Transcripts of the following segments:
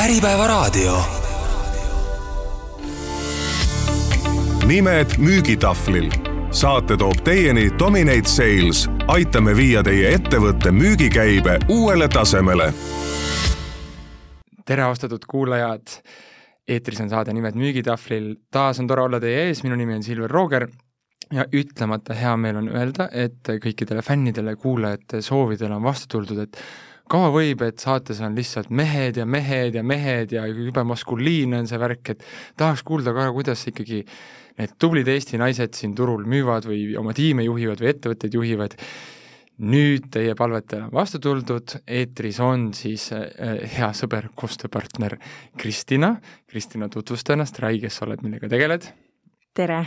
Äripäevaraadio. nimed müügitahvlil. saate toob teieni Dominate Sales. aitame viia teie ettevõtte müügikäibe uuele tasemele. tere, austatud kuulajad. eetris on saade Nimed müügitahvlil. taas on tore olla teie ees, minu nimi on Silver Rooger ja ütlemata hea meel on öelda, et kõikidele fännidele, kuulajate soovidele on vastu tuldud, et kaua võib, et saates on lihtsalt mehed ja mehed ja mehed ja jube maskuliinne on see värk, et tahaks kuulda ka, kuidas ikkagi need tublid Eesti naised siin turul müüvad või oma tiime juhivad või ettevõtteid juhivad. nüüd teie palvetele on vastu tuldud, eetris on siis äh, hea sõber, koostööpartner Kristina. Kristina, tutvusta ennast, räägi, kes sa oled, millega tegeled. tere,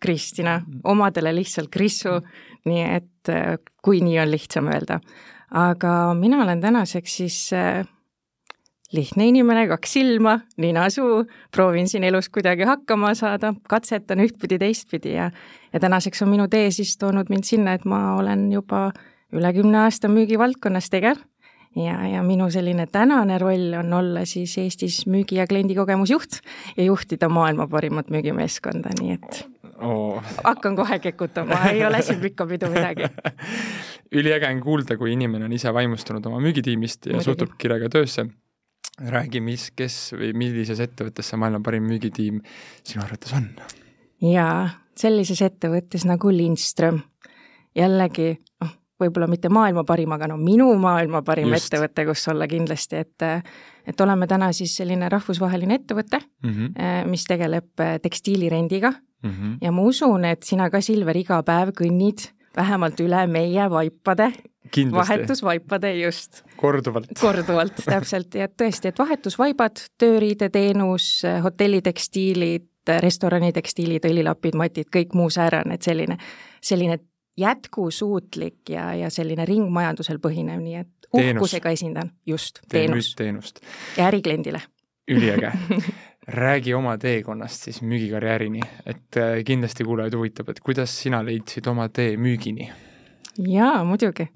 Kristina, omadele lihtsalt Krissu, nii et äh, kui nii on lihtsam öelda aga mina olen tänaseks siis äh, lihtne inimene, kaks silma, nina-suu, proovin siin elus kuidagi hakkama saada, katsetan ühtpidi, teistpidi ja ja tänaseks on minu tee siis toonud mind sinna, et ma olen juba üle kümne aasta müügivaldkonnas tegev. Ja, ja minu selline tänane roll on olla siis Eestis müügi- ja kliendikogemusjuht ja juhtida maailma parimat müügimeeskonda, nii et oh. hakkan kohe kekutama, ei ole siin pikka pidu midagi üliäge on kuulda, kui inimene on ise vaimustunud oma müügitiimist ja Muidugi. suhtub kirega töösse. räägi, mis, kes või millises ettevõttes see maailma parim müügitiim sinu arvates on? jaa, sellises ettevõttes nagu Lindström. jällegi, noh, võib-olla mitte maailma parim, aga no minu maailma parim Just. ettevõte, kus olla kindlasti, et et oleme täna siis selline rahvusvaheline ettevõte mm, -hmm. mis tegeleb tekstiilirendiga mm -hmm. ja ma usun, et sina ka, Silver, iga päev kõnnid vähemalt üle meie vaipade, vahetusvaipade just. korduvalt. korduvalt, täpselt, ja tõesti, et vahetusvaibad, tööriideteenus, hotellitekstiilid, restoranitekstiilid, õlilapid, matid, kõik muu säärane, et selline, selline jätkusuutlik ja, ja selline ringmajandusel põhinev, nii et uhkusega esindan, just, teenus. teenust. ja ärikliendile. üliäge räägi oma teekonnast siis müügikarjäärini, et äh, kindlasti kuulajaid huvitab, et kuidas sina leidsid oma tee müügini? jaa, muidugi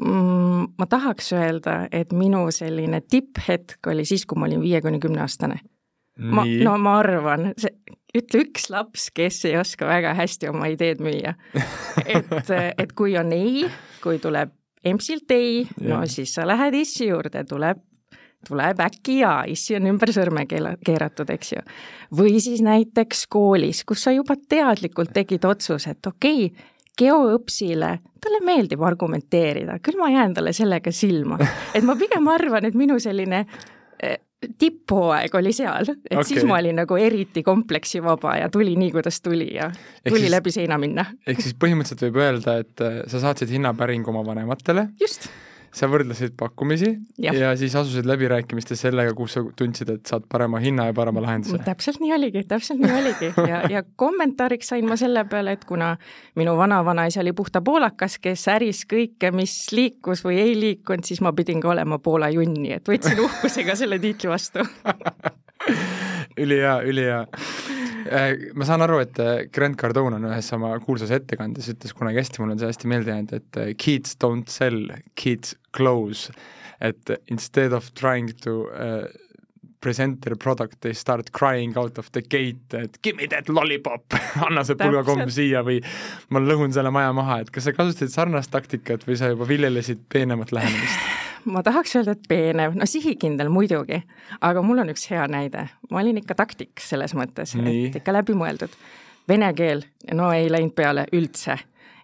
mm,. ma tahaks öelda, et minu selline tipphetk oli siis, kui ma olin viie kuni kümne aastane. ma, no ma arvan, see, ütle üks laps, kes ei oska väga hästi oma ideed müüa. et, et kui on ei, kui tuleb EMS-ilt ei, no siis sa lähed issi juurde, tuleb tuleb äkki ja issi on ümber sõrme keeratud, eks ju. või siis näiteks koolis, kus sa juba teadlikult tegid otsuse, et okei okay,, geoõpsile, talle meeldib argumenteerida, küll ma jään talle sellega silma. et ma pigem arvan, et minu selline eh, tipphooaeg oli seal, et okay. siis ma olin nagu eriti kompleksivaba ja tuli nii, kuidas tuli ja tuli siis, läbi seina minna. ehk siis põhimõtteliselt võib öelda, et eh, sa saatsid hinnapäringu oma vanematele. just sa võrdlesid pakkumisi ja. ja siis asusid läbirääkimistes sellega, kus sa tundsid, et saad parema hinna ja parema lahenduse. täpselt nii oligi, täpselt nii oligi ja, ja kommentaariks sain ma selle peale, et kuna minu vanavanaisa oli puhta poolakas, kes äris kõike, mis liikus või ei liikunud, siis ma pidin ka olema Poola junn, nii et võtsin uhkusega selle tiitli vastu ülihea, ülihea Äh, ma saan aru, et äh, Grant Cardone on ühes oma kuulsas ettekandes ütles kunagi hästi, mul on see hästi meelde jäänud, et äh, kids don't sell, kids close. et instead of trying to uh, present their product, they start crying out of the gate, et give me that lollipop anna see pulgakomm siia või ma lõhun selle maja maha, et kas sa kasutasid sarnast taktikat või sa juba viljelesid peenemat lähenemist? ma tahaks öelda, et peenev, no sihikindel muidugi, aga mul on üks hea näide. ma olin ikka taktik selles mõttes, et ikka läbimõeldud. Vene keel, no ei läinud peale üldse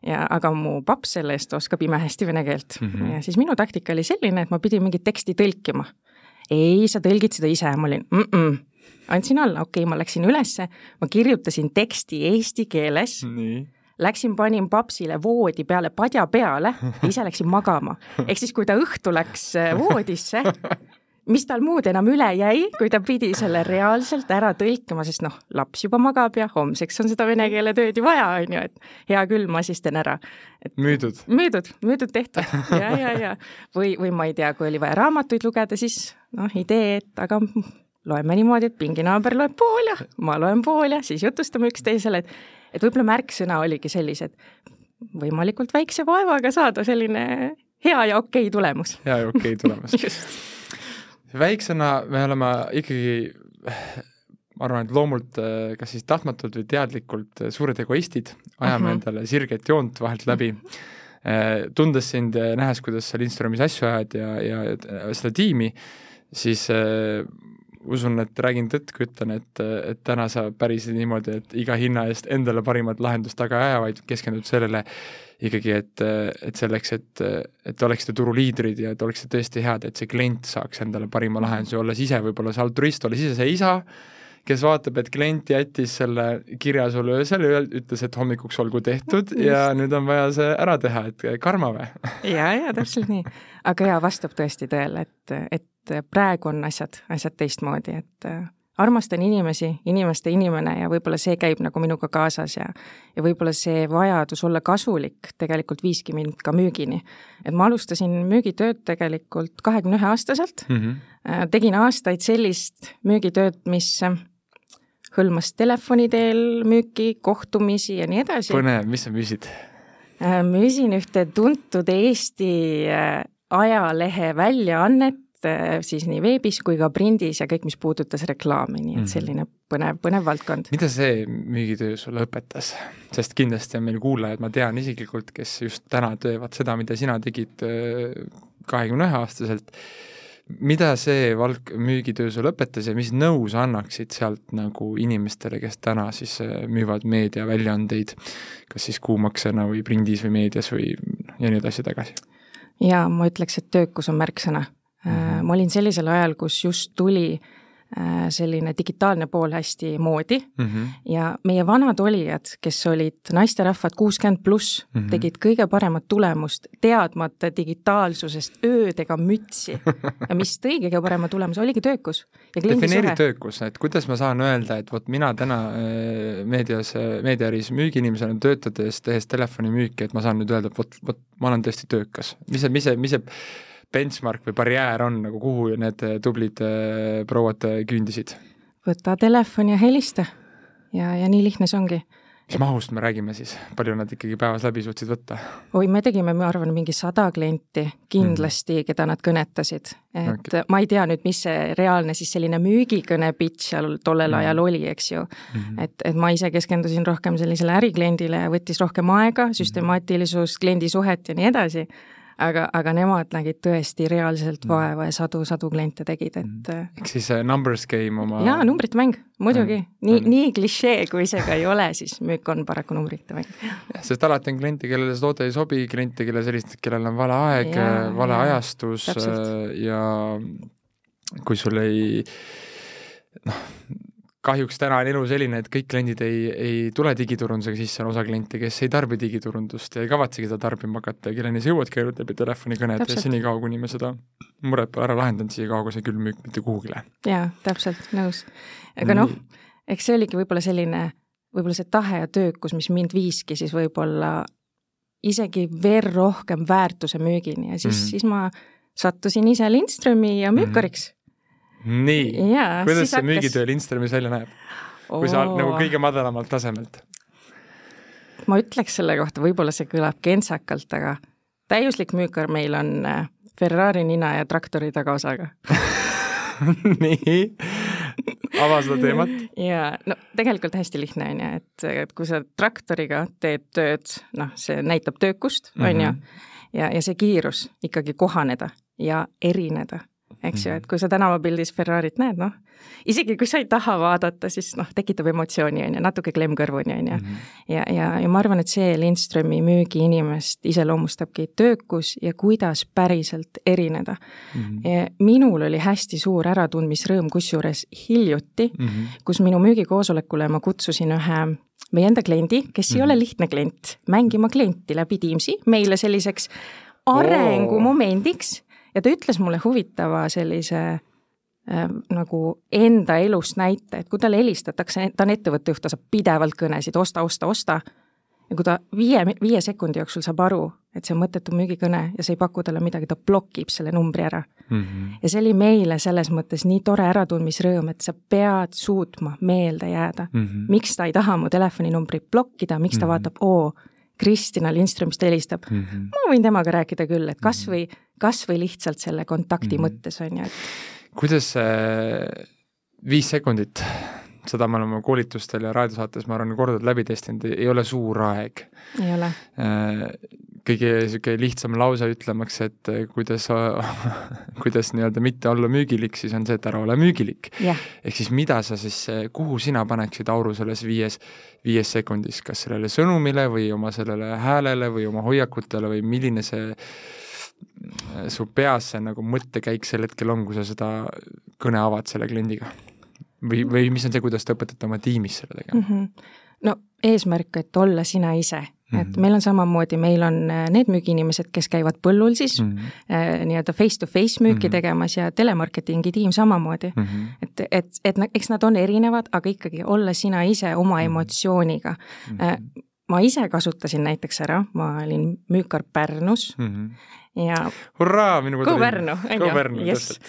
ja aga mu paps selle eest oskab imehästi vene keelt mm -hmm. ja siis minu taktika oli selline, et ma pidin mingit teksti tõlkima. ei, sa tõlgid seda ise, ma olin mm -mm. andsin alla, okei okay,, ma läksin ülesse, ma kirjutasin teksti eesti keeles läksin, panin papsile voodi peale padja peale ja ise läksin magama. ehk siis, kui ta õhtu läks äh, voodisse, mis tal muud enam üle jäi, kui ta pidi selle reaalselt ära tõlkima, sest noh, laps juba magab ja homseks on seda vene keele tööd ju vaja, on ju, et hea küll, ma siis teen ära. müüdud? müüdud, müüdud tehtud ja, ja, ja või, või ma ei tea, kui oli vaja raamatuid lugeda, siis noh, idee, et aga loeme niimoodi, et pinginaaber loeb pool ja ma loen pool ja siis jutustame üksteisele, et et võib-olla märksõna oligi sellised, võimalikult väikse vaevaga saada selline hea ja okei tulemus. hea ja okei tulemus väiksena me oleme ikkagi ma arvan, et loomult äh, kas siis tahtmatult või teadlikult äh, suured egoistid, ajame uh. -huh. endale sirget joont vahelt läbi, äh, tundes sind ja nähes, kuidas sa Lindströmis asju ajad ja, ja seda tiimi, siis äh, usun, et räägin tõtt, kui ütlen, et, et täna sa päris niimoodi, et iga hinna eest endale parimat lahendust taga ei aja, vaid keskendud sellele ikkagi, et, et selleks, et, et te oleksite turuliidrid ja et oleksite tõesti head, et see klient saaks endale parima lahenduse, olles ise võib-olla see altruist, olles ise see isa, kes vaatab, et klient jättis selle kirja sulle öösel, ütles, et hommikuks olgu tehtud Just. ja nüüd on vaja see ära teha, et karma või? ja, ja täpselt nii. aga jaa, vastab tõesti tõele, et, et praegu on asjad, asjad teistmoodi, et armastan inimesi, inimeste inimene ja võib-olla see käib nagu minuga kaasas ja ja võib-olla see vajadus olla kasulik tegelikult viiski mind ka müügini. et ma alustasin müügitööd tegelikult kahekümne ühe aastaselt mm, -hmm. tegin aastaid sellist müügitööd, mis hõlmas telefoni teel müüki, kohtumisi ja nii edasi. põnev, mis sa müüsid? Äh, müüsin ühte tuntud Eesti äh, ajalehe väljaannet, äh, siis nii veebis kui ka prindis ja kõik, mis puudutas reklaami, nii et mhm. selline põnev, põnev valdkond. mida see müügitöö sulle õpetas? sest kindlasti on meil kuulajad, ma tean isiklikult, kes just täna teevad seda, mida sina tegid kahekümne ühe aastaselt mida see valk, müügitöö sul õpetas ja mis nõu sa annaksid sealt nagu inimestele, kes täna siis äh, müüvad meediaväljaandeid, kas siis kuumaksena või prindis või meedias või ja nii edasi tagasi? jaa, ma ütleks, et töökus on märksõna. -hmm. ma olin sellisel ajal, kus just tuli äh, selline digitaalne pool hästi moodi mm -hmm. ja meie vanad olijad, kes olid naisterahvad kuuskümmend pluss mm, -hmm. tegid kõige paremat tulemust, teadmata digitaalsusest öödega mütsi ja mis tõi kõige parema tulemuse, oligi töökus. defineeri töökus, et kuidas ma saan öelda, et vot mina täna äh, meedias, meediaäris müügiinimesena töötades, tehes telefonimüüki, et ma saan nüüd öelda, et vot, vot ma olen tõesti töökas. mis see, mis see, mis see benchmark või barjäär on nagu, kuhu need tublid äh, prouad äh, küündisid? võta telefon ja helista ja, ja nii lihtne see ongi. mis mahust me räägime siis, palju nad ikkagi päevas läbi suutsid võtta? oi, me tegime, ma arvan, mingi sada klienti kindlasti mm., keda nad kõnetasid. et okay. ma ei tea nüüd, mis see reaalne siis selline müügikõne pitch seal tollel mm. ajal oli, eks ju mm. -hmm. et, et ma ise keskendusin rohkem sellisele ärikliendile ja võttis rohkem aega, mhm. süstemaatilisust, kliendisuhet ja nii edasi aga, aga nemad nägid tõesti reaalselt mm. vaeva ja sadu-sadu kliente tegid, et mm. äh, ehk siis numbers game oma jaa, numbrite mäng, muidugi mm.. nii, nii klišee, kui see ka ei ole, siis müük on paraku numbrite mäng. sest alati on kliente, kellele see toode ei sobi, kliente, kelle sellist, kellel on vale aeg, vale ja, ajastus täpselt. ja kui sul ei noh, kahjuks täna on elu selline, et kõik kliendid ei, ei tule digiturundusega sisse, on osa kliente, kes ei tarbi digiturundust ja ei kavatsegi seda tarbima hakata ja kelleni sa jõuadki ainult läbi telefonikõned ja senikaua, kuni me seda muret pole ära lahendanud, siia kaogu see külmmüük mitte kuhugile. jaa, täpselt, nõus. aga noh, eks see oligi võib-olla selline, võib-olla see tahe ja töökus, mis mind viiski siis võib-olla isegi veel rohkem väärtuse müügini ja siis mm, -hmm. siis ma sattusin ise Lindströmi ja müükariks mm. -hmm nii, kuidas see hakkas... müügitöö Lindströmis välja näeb? kui sa nagu kõige madalamalt tasemelt? ma ütleks selle kohta, võib-olla see kõlab kentsakalt, aga täiuslik müükar meil on äh, Ferrari nina ja traktori tagaosaga nii, ava seda teemat. jaa, no tegelikult hästi lihtne on ju, et, et kui sa traktoriga teed tööd, noh, see näitab töökust, on ju, mhm. ja, ja see kiirus ikkagi kohaneda ja erineda eks ju, et kui sa tänavapildis Ferrarit näed, noh, isegi kui sa ei taha vaadata, siis noh, tekitab emotsiooni, on ju, natuke klemm kõrvuni, on ju. Mhm. ja, ja, ja ma arvan, et see Lindströmi müügiinimest iseloomustabki töökus ja kuidas päriselt erineda mm. -hmm. minul oli hästi suur äratundmisrõõm, kusjuures hiljuti mm, -hmm. kus minu müügikoosolekule ma kutsusin ühe meie enda kliendi, kes mm -hmm. ei ole mhm. lihtne klient, mängima klienti läbi Teamsi meile selliseks arengumomendiks ja ta ütles mulle huvitava sellise äh, nagu enda elust näite, et kui talle helistatakse, ta on ettevõtte juht, ta saab pidevalt kõnesid, osta, osta, osta, ja kui ta viie, viie sekundi jooksul saab aru, et see on mõttetu müügikõne ja see ei paku talle midagi, ta blokib selle numbri ära mm. -hmm. ja see oli meile selles mõttes nii tore äratundmisrõõm, et sa pead suutma meelde jääda mm. -hmm. miks ta ei taha mu telefoninumbrit blokkida, miks ta mm -hmm. vaatab, oo, Kristina Lindströmist helistab mm. -hmm. ma võin temaga rääkida küll, et kas või, kas või lihtsalt selle kontakti mm -hmm. mõttes, on ju, et kuidas see viis sekundit, seda me oleme koolitustel ja raadiosaates, ma arvan, korduvalt läbi testinud, ei ole suur aeg. ei ole. Kõige niisugune lihtsam lause ütlemaks, et kuidas, kuidas nii-öelda mitte olla müügilik, siis on see, et ära ole müügilik yeah.. ehk siis mida sa siis, kuhu sina paneksid auru selles viies, viies sekundis, kas sellele sõnumile või oma sellele häälele või oma hoiakutele või milline see su peas see nagu mõttekäik sel hetkel on, kui sa seda kõne avad selle kliendiga? või, või mis on see, kuidas te õpetate oma tiimis selle tegema mm? -hmm. no eesmärk, et olla sina ise mm, -hmm. et meil on samamoodi, meil on äh, need müügiinimesed, kes käivad põllul siis mm -hmm. nii-öelda face-to-face müüki mm -hmm. tegemas ja telemarketingi tiim samamoodi mm. -hmm. et, et, et eks nad on erinevad, aga ikkagi olla sina ise oma -hmm. emotsiooniga mm. -hmm. Ma ise kasutasin näiteks ära, ma olin müükar Pärnus mm -hmm ja hurraa, minu kodu Pärnu, on ju, jess.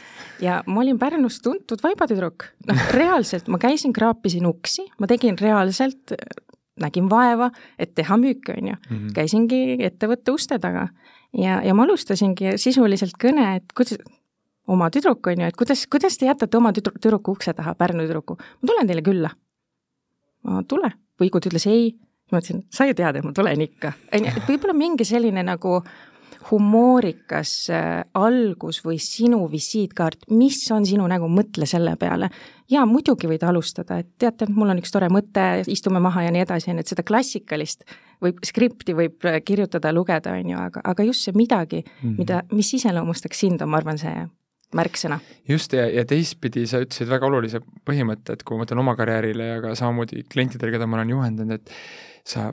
ja ma olin Pärnus tuntud vaibatüdruk, noh reaalselt ma käisin, kraapisin uksi, ma tegin reaalselt, nägin vaeva, et teha müüki, on ju mm. -hmm. käisingi ettevõtte uste taga ja, ja ma alustasingi sisuliselt kõne, et kuidas, oma tüdruk, on ju, et kuidas, kuidas te jätate oma tüdru, tüdruku ukse taha, Pärnu tüdruku, ma tulen teile külla. no tule, Võigut ütles ei, ma ütlesin, sa ju tead, et ma tulen ikka, on ju, et võib-olla mingi selline nagu äh, humoorikas äh, algus või sinu visiitkaart, mis on sinu nägu, mõtle selle peale. ja muidugi võid alustada, et teate, mul on üks tore mõte, istume maha ja nii edasi, on ju, et seda klassikalist võib, skripti võib äh, kirjutada, lugeda, on ju, aga, aga just see midagi mm, -hmm. mida, mis iseloomustaks sind, on, ma arvan, see märksõna. just, ja, ja teistpidi sa ütlesid väga olulise põhimõtte, et kui ma mõtlen oma karjäärile ja ka samamoodi klientidele, keda ma olen juhendanud, et sa,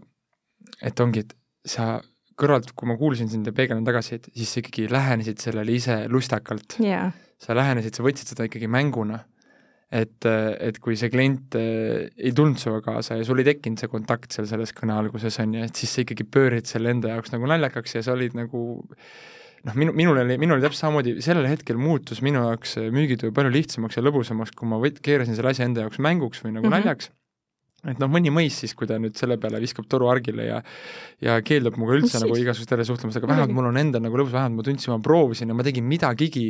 et ongi, et sa kõrvalt, kui ma kuulsin sind ja peegeldan tagasi, et siis sa ikkagi lähenesid sellele ise lustakalt yeah.. sa lähenesid, sa võtsid seda ikkagi mänguna. et, et kui see klient äh, ei tulnud sinuga kaasa ja sul ei tekkinud see kontakt seal selles kõne alguses, on ju, et siis sa ikkagi pöörid selle enda jaoks nagu naljakaks ja sa olid nagu noh, minu, minul oli, minul oli täpselt samamoodi, sellel hetkel muutus minu jaoks müügitöö palju lihtsamaks ja lõbusamaks, kui ma võt-, keerasin selle asja enda jaoks mänguks või nagu mm -hmm. naljaks et noh, mõni mõis siis, kui ta nüüd selle peale viskab toru argile ja ja keeldub minuga üldse Mis nagu igasugustele suhtlemist, aga vähemalt mul on endal nagu lõbus, vähemalt ma tundsin, ma proovisin ja ma tegin midagigi,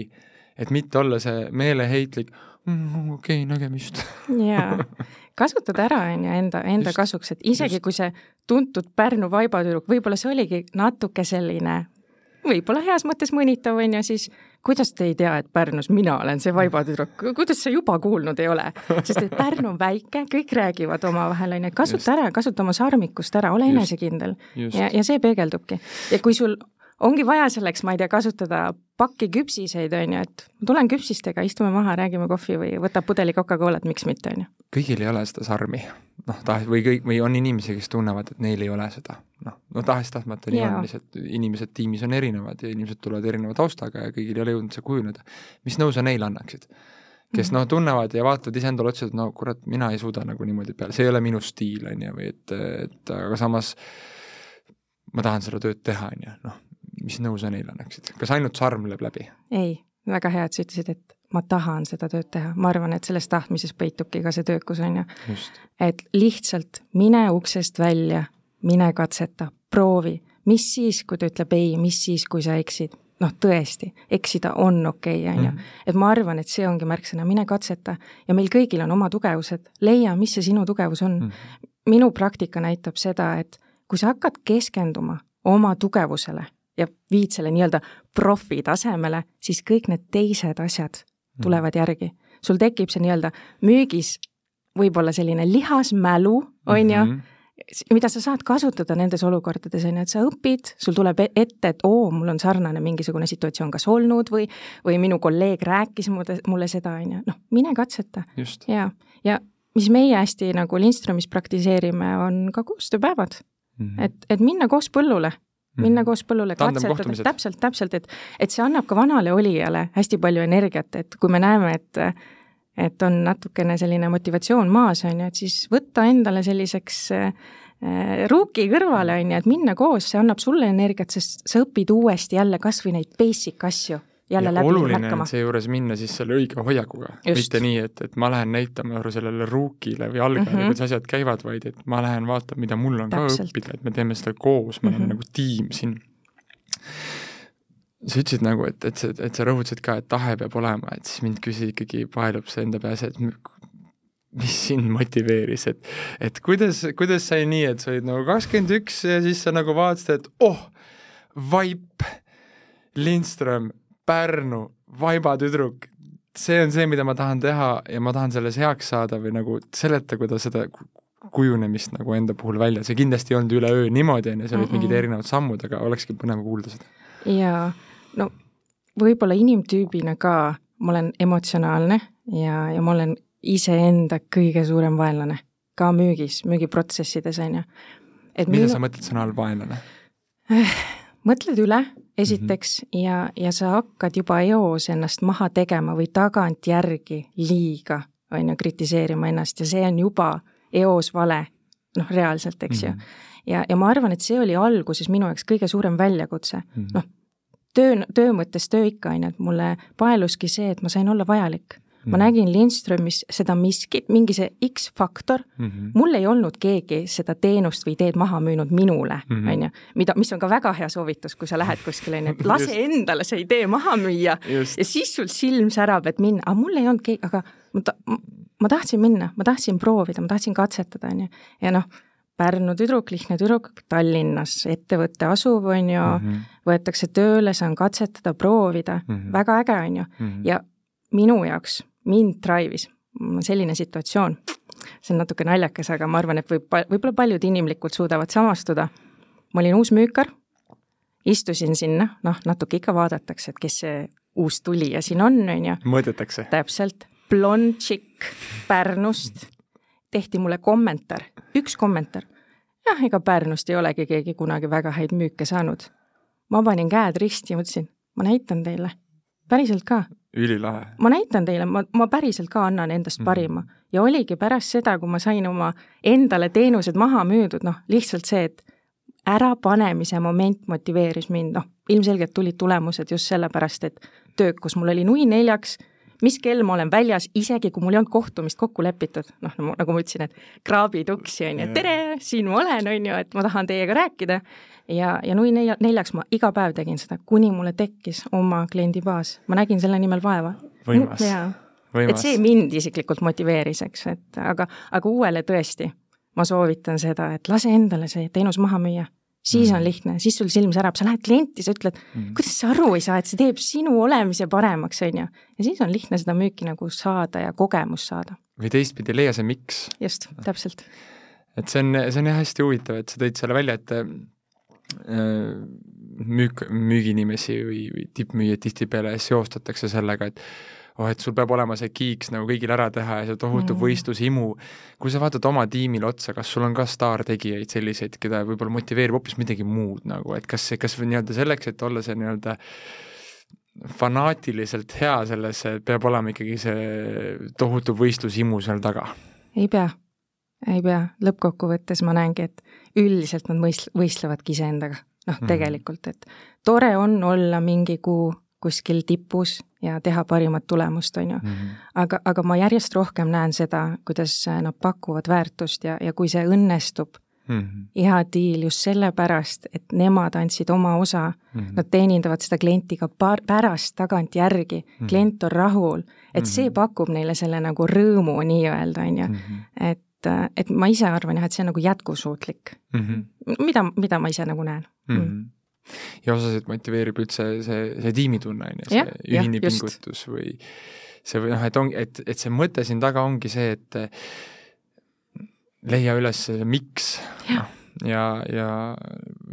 et mitte olla see meeleheitlik mm,, okei okay,, nägemist. jaa, kasutad ära, on ju, enda, enda just, kasuks, et isegi just. kui see tuntud Pärnu vaibatüdruk, võib-olla see oligi natuke selline võib-olla heas mõttes mõnitav, on ju, siis kuidas te ei tea, et Pärnus mina olen see vaibatüdruk, kuidas sa juba kuulnud ei ole? sest et Pärnu on väike, kõik räägivad omavahel, on ju, kasuta ära, kasuta oma sarmikust ära, ole enesekindel. ja, ja see peegeldubki. ja kui sul ongi vaja selleks, ma ei tea, kasutada pakki küpsiseid, on ju, et ma tulen küpsistega, istume maha, räägime kohvi või võtab pudeli Coca-Colat, miks mitte, on ju. kõigil ei ole seda sarmi, noh, tahes, või kõik, või on inimesi, kes tunnevad, et neil ei ole seda, noh, no tahes-tahtmata nii on, lihtsalt inimesed tiimis on erinevad ja inimesed tulevad erineva taustaga ja kõigil ei ole jõudnud see kujuneda. mis nõu sa neile annaksid? kes mhm. noh, tunnevad ja vaatavad iseendale otsa, et no kurat, mina ei suuda nagu niimoodi peale, see ei ole minu stiil, on ju, või et, et aga samas ma tahan seda tööd teha, on ju, noh, mis nõu sa neile annaksid, kas ainult sarm lööb läbi? ei, väga hea, et sa ütlesid, et ma tahan seda tööd teha, ma arvan, et selles tahtmises peitubki ka see töökus, on ju. et lihtsalt mine uksest välja, mine katseta, proovi, mis siis, kui ta ütleb ei, mis siis, kui sa eksid, noh, tõesti, eksida on okei on ju. Mhm. et ma arvan, et see ongi märksõna, mine katseta ja meil kõigil on oma tugevused, leia, mis see sinu tugevus on mm. -hmm. minu praktika näitab seda, et kui sa hakkad keskenduma oma tugevusele ja viid selle nii-öelda profi tasemele, siis kõik need teised asjad mhm. tulevad järgi. sul tekib see nii-öelda müügis võib-olla selline lihasmälu, on ju, mhm. mida sa saad kasutada nendes olukordades, on ju, et sa õpid, sul tuleb e-, ette, et oo, mul on sarnane mingisugune situatsioon kas olnud või, või minu kolleeg rääkis mulle, mulle seda, on ju, noh, mine katseta. ja, ja mis meie hästi nagu Lindströmis praktiseerime, on ka koostööpäevad mm. -hmm. et, et minna koos põllule minna mhm. koos põllule, katsetada, täpselt, täpselt, et, et see annab ka vanale olijale hästi palju energiat, et kui me näeme, et et on natukene selline motivatsioon maas, on ju, et siis võtta endale selliseks äh, ruuki kõrvale, on ju, et minna koos, see annab sulle energiat, sest sa õpid uuesti jälle kas või neid basic asju jälle läbi oluline märkama. seejuures minna siis selle õige hoiakuga, mitte nii, et, et ma lähen näitama sellele ruukile või algajale mm, -hmm. kuidas asjad käivad, vaid et ma lähen vaatan, mida mul on Täpselt. ka õppida, et me teeme seda koos, me mm -hmm. oleme mhm. nagu tiim siin. sa ütlesid nagu, et, et sa, et sa rõhutasid ka, et tahe peab olema, et siis mind küsis ikkagi, paelub see enda peas, et mis sind motiveeris, et, et kuidas, kuidas sai nii, et sa olid nagu kakskümmend üks ja siis sa nagu vaatasid, et oh, Vaip, Lindström, Pärnu, vaibatüdruk, see on see, mida ma tahan teha ja ma tahan selles heaks saada või nagu seleta, kuidas seda kujunemist nagu enda puhul välja, see kindlasti ei olnud üleöö niimoodi, on ju, seal olid mingid erinevad sammud, aga olekski põnev kuulda seda. jaa, no võib-olla inimtüübina ka ma olen emotsionaalne ja, ja ma olen iseenda kõige suurem vaenlane, ka müügis, müügiprotsessides, on ju. mida minu... sa mõtled sõna all vaenlane? mõtled üle, esiteks mm, -hmm. ja, ja sa hakkad juba eos ennast maha tegema või tagantjärgi liiga, on ju, kritiseerima ennast ja see on juba eos vale, noh, reaalselt, eks mm -hmm. ju. Mhm. ja, ja ma arvan, et see oli alguses minu jaoks kõige suurem väljakutse mm -hmm., noh, töö, töö mõttes töö ikka, on ju, et mulle paeluski see, et ma sain olla vajalik ma mm. nägin Lindströmis seda miskit, mingi see X-faktor mm, -hmm. mul ei olnud keegi seda teenust või ideed maha müünud minule, mhm. on ju, mida, mis on ka väga hea soovitus, kui sa lähed kuskile, on ju, et lase endale see idee maha müüa Just. ja siis sul silm särab, et minna, aga mul ei olnud keegi, aga ma ta-, ma tahtsin minna, ma tahtsin proovida, ma tahtsin katsetada, on ju, ja noh, Pärnu tüdruk, lihtne tüdruk, Tallinnas ettevõte asuv, on ju mm, -hmm. võetakse tööle, saan katsetada, proovida mm, -hmm. väga äge, on ju, mhm. ja minu jaoks mind drive'is selline situatsioon, see on natuke naljakas, aga ma arvan, et võib, võib-olla paljud inimlikult suudavad samastuda. ma olin uus müükar, istusin sinna, noh, natuke ikka vaadatakse, et kes see uus tulija siin on, on ju. mõõdetakse. täpselt, blond tšikk Pärnust, tehti mulle kommentaar, üks kommentaar. jah, ega Pärnust ei olegi keegi kunagi väga häid müüke saanud. ma panin käed risti ja mõtlesin, ma näitan teile, päriselt ka ülilahe. ma näitan teile, ma, ma päriselt ka annan endast mhm. parima mm -hmm. ja oligi pärast seda, kui ma sain oma endale teenused maha müüdud, noh, lihtsalt see, et ärapanemise moment motiveeris mind, noh, ilmselgelt tulid tulemused just sellepärast, et töökus mul oli nui neljaks, mis kell ma olen väljas, isegi kui mul ei olnud kohtumist kokku lepitud, noh, nagu ma ütlesin, et kraabid uksi, on ju, tere, siin ma olen, on ju, et ma tahan teiega rääkida ja, ja nui nelja, neljaks ma iga päev tegin seda, kuni mulle tekkis oma kliendibaas, ma nägin selle nimel vaeva. võimas. et see mind isiklikult motiveeris, eks, et aga, aga uuele tõesti, ma soovitan seda, et lase endale see teenus maha müüa siis mm. on lihtne, siis sul silm särab, sa lähed klienti, sa ütled mm., kuidas sa aru ei saa, et see teeb sinu olemise paremaks, on ju. ja siis on lihtne seda müüki nagu saada ja kogemust saada. või teistpidi, leia see miks. just, täpselt. et see on, see on jah hästi huvitav, et sa tõid selle välja, et müük, müügiinimesi või, või tippmüüjaid tihtipeale seostatakse sellega, et oh, et sul peab olema see kiiks nagu kõigil ära teha ja see tohutu mm. võistlushimu. kui sa vaatad oma tiimile otsa, kas sul on ka staartegijaid selliseid, keda võib-olla motiveerib hoopis midagi muud nagu, et kas, kas nii-öelda selleks, et olla see nii-öelda fanaatiliselt hea selles, peab olema ikkagi see tohutu võistlushimu seal taga? ei pea ei pea, lõppkokkuvõttes ma näengi, et üldiselt nad võist-, võistlevadki iseendaga, noh mm -hmm. tegelikult, et tore on olla mingi kuu kuskil tipus ja teha parimat tulemust, on ju mm. -hmm. aga, aga ma järjest rohkem näen seda, kuidas nad pakuvad väärtust ja, ja kui see õnnestub mm, -hmm. hea diil just sellepärast, et nemad andsid oma osa mm, -hmm. nad teenindavad seda klienti ka paar, pärast tagantjärgi mm, -hmm. klient on rahul, et mm -hmm. see pakub neile selle nagu rõõmu nii-öelda, on ju, mhm. et et, et ma ise arvan jah, et see on nagu jätkusuutlik mm. -hmm. mida, mida ma ise nagu näen mm. -hmm. ja osasid motiveerib üldse see, see tiimitunne, on ju, see ja, ühine ja, pingutus või see või noh, et ongi, et, et see mõte siin taga ongi see, et leia üles see miks. noh ja, ja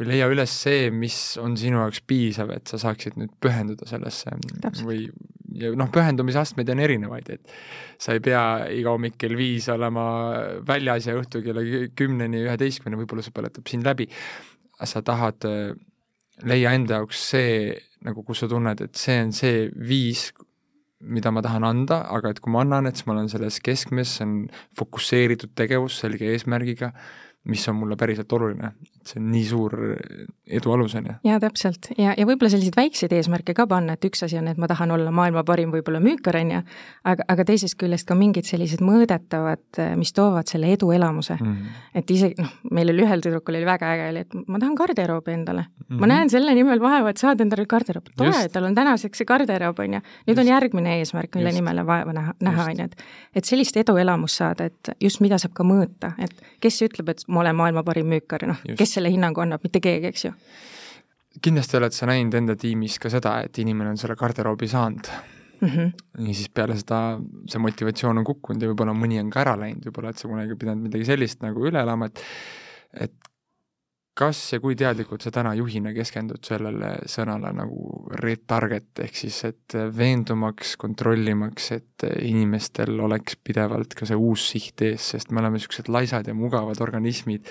leia üles see, mis on sinu jaoks piisav, et sa saaksid nüüd pühenduda sellesse Täpselt. või ja noh, pühendumise astmeid on erinevaid, et sa ei pea iga hommik kell viis olema väljas ja õhtul kella kümneni, üheteistkümneni, võib-olla see põletab sind läbi. sa tahad äh, leia enda jaoks see, nagu kus sa tunned, et see on see viis, mida ma tahan anda, aga et kui ma annan, et siis ma olen selles keskmes, see on fokusseeritud tegevus selge eesmärgiga, mis on mulle päriselt oluline, see on nii suur edu alus, on ju. jaa, täpselt, ja, ja võib-olla selliseid väikseid eesmärke ka panna, et üks asi on, et ma tahan olla maailma parim võib-olla müükar, on ju, aga, aga teisest küljest ka mingid sellised mõõdetavad, mis toovad selle eduelamuse mm. -hmm. et isegi noh, meil oli ühel tüdrukul oli väga äge, oli, et ma tahan garderoobi endale mm. -hmm. ma näen selle nimel vaeva, et saada endale garderoob, tore, tal on tänaseks see garderoob, on ju. nüüd just. on järgmine eesmärk, mille nimel on vaeva näha, näha, on ju, et et sellist eduelamust saada, et just mida saab ka mõõta, et kes ütleb, et ma olen maailma parim müükar, noh, kes selle hinnangu annab, mitte keegi, eks ju. kindlasti oled sa näinud enda tiimis ka seda, et inimene on selle garderoobi saanud mm. -hmm. ja siis peale seda see motivatsioon on kukkunud ja võib-olla mõni on ka ära läinud, võib-olla et sa kunagi pidanud midagi sellist nagu üle elama, et et kas ja kui teadlikult sa täna juhina keskendud sellele sõnale nagu retarget, ehk siis et veendumaks, kontrollimaks, et inimestel oleks pidevalt ka see uus siht ees, sest me oleme niisugused laisad ja mugavad organismid,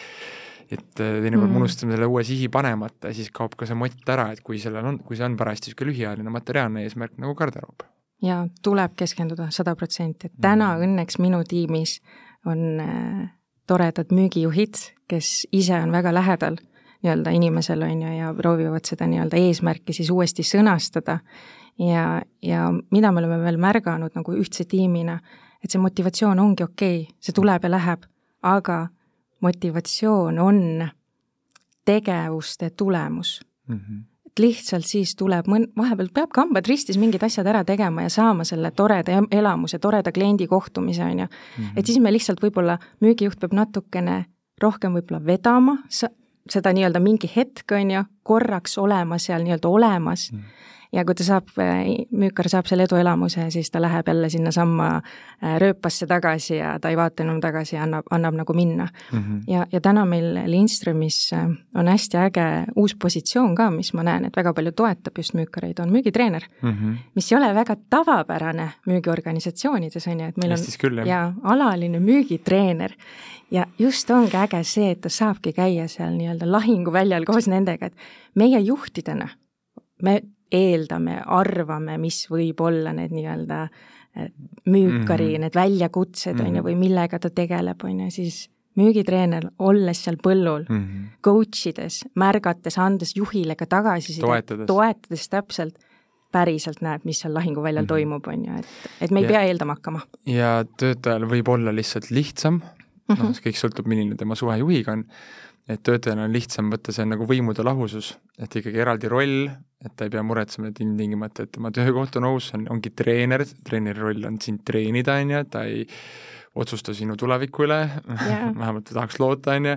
et teinekord mm. me unustame selle uue sihi panemata ja siis kaob ka see mott ära, et kui sellel on, kui see on parajasti niisugune lühiajaline materiaalne eesmärk nagu garderoob. jaa, tuleb keskenduda sada protsenti, et täna mm. õnneks minu tiimis on äh, toredad müügijuhid, kes ise on väga lähedal nii-öelda inimesele, on ju, ja proovivad seda nii-öelda eesmärki siis uuesti sõnastada. ja, ja mida me oleme veel märganud nagu ühtse tiimina, et see motivatsioon ongi okei okay,, see tuleb ja läheb, aga motivatsioon on tegevuste tulemus mm. -hmm et lihtsalt siis tuleb mõn-, vahepeal peab kambad ristis mingid asjad ära tegema ja saama selle toreda elamuse, toreda kliendi kohtumise, on ju. Mhm. et siis me lihtsalt võib-olla, müügijuht peab natukene rohkem võib-olla vedama seda nii-öelda mingi hetk, on ju, korraks olema seal nii-öelda olemas mm ja kui ta saab, müükar saab selle eduelamuse, siis ta läheb jälle sinnasamma äh, rööpasse tagasi ja ta ei vaata enam tagasi ja annab, annab nagu minna mm. -hmm. ja, ja täna meil Lindströmis äh, on hästi äge uus positsioon ka, mis ma näen, et väga palju toetab just müükareid, on müügitreener mm. -hmm. mis ei ole väga tavapärane müügiorganisatsioonides, on ju, et meil Eestis on küll, jaa, alaline müügitreener ja just ongi äge see, et ta saabki käia seal nii-öelda lahinguväljal koos nendega, et meie juhtidena me eeldame, arvame, mis võib olla need nii-öelda müükari mm, -hmm. need väljakutsed, on ju, mhm. või millega ta tegeleb, on ju, siis müügitreener, olles seal põllul mm, -hmm. coach ides, märgates, andes juhile ka tagasisidet, toetades. toetades täpselt, päriselt näeb, mis seal lahinguväljal mm -hmm. toimub, on ju, et, et me ei ja, pea eeldama hakkama. ja töötajal võib olla lihtsalt lihtsam mm, -hmm. noh, kõik sõltub, milline tema suhe juhiga on et töötajal on lihtsam võtta see nagu võimude lahusus, et ikkagi eraldi roll, et ta ei pea muretsema ilmtingimata, et tema töökoht on ohus, on, ongi treener, treeneri roll on sind treenida, on ju, ta ei otsusta sinu tuleviku üle yeah. vähemalt tahaks loota, on ju,